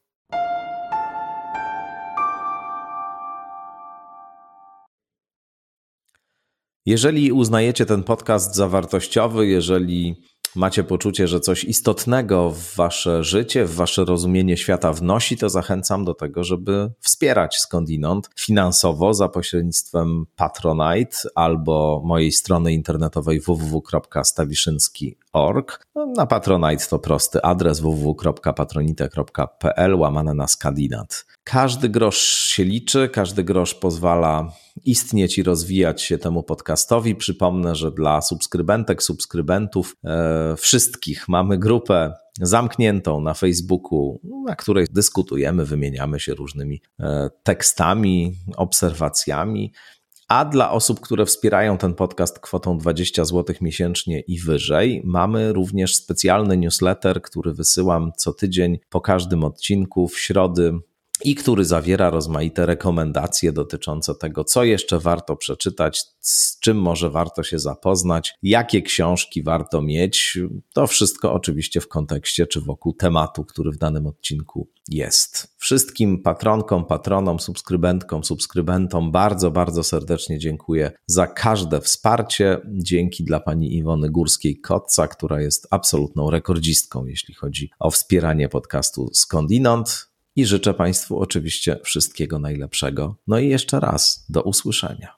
Jeżeli uznajecie ten podcast za wartościowy, jeżeli macie poczucie, że coś istotnego w wasze życie, w wasze rozumienie świata wnosi, to zachęcam do tego, żeby wspierać skądinąd finansowo za pośrednictwem Patronite albo mojej strony internetowej www.stawiszynski.org. No, na Patronite to prosty adres www.patronite.pl łamane na skandinat. Każdy grosz się liczy, każdy grosz pozwala istnieć i rozwijać się temu podcastowi. Przypomnę, że dla subskrybentek, subskrybentów, e, wszystkich mamy grupę zamkniętą na Facebooku, na której dyskutujemy, wymieniamy się różnymi e, tekstami, obserwacjami. A dla osób, które wspierają ten podcast kwotą 20 zł miesięcznie i wyżej, mamy również specjalny newsletter, który wysyłam co tydzień po każdym odcinku w środy i który zawiera rozmaite rekomendacje dotyczące tego, co jeszcze warto przeczytać, z czym może warto się zapoznać, jakie książki warto mieć. To wszystko oczywiście w kontekście czy wokół tematu, który w danym odcinku jest. Wszystkim patronkom, patronom, subskrybentkom, subskrybentom bardzo, bardzo serdecznie dziękuję za każde wsparcie. Dzięki dla pani Iwony Górskiej-Kotca, która jest absolutną rekordzistką, jeśli chodzi o wspieranie podcastu Skądinąd i życzę Państwu oczywiście wszystkiego najlepszego. No i jeszcze raz do usłyszenia.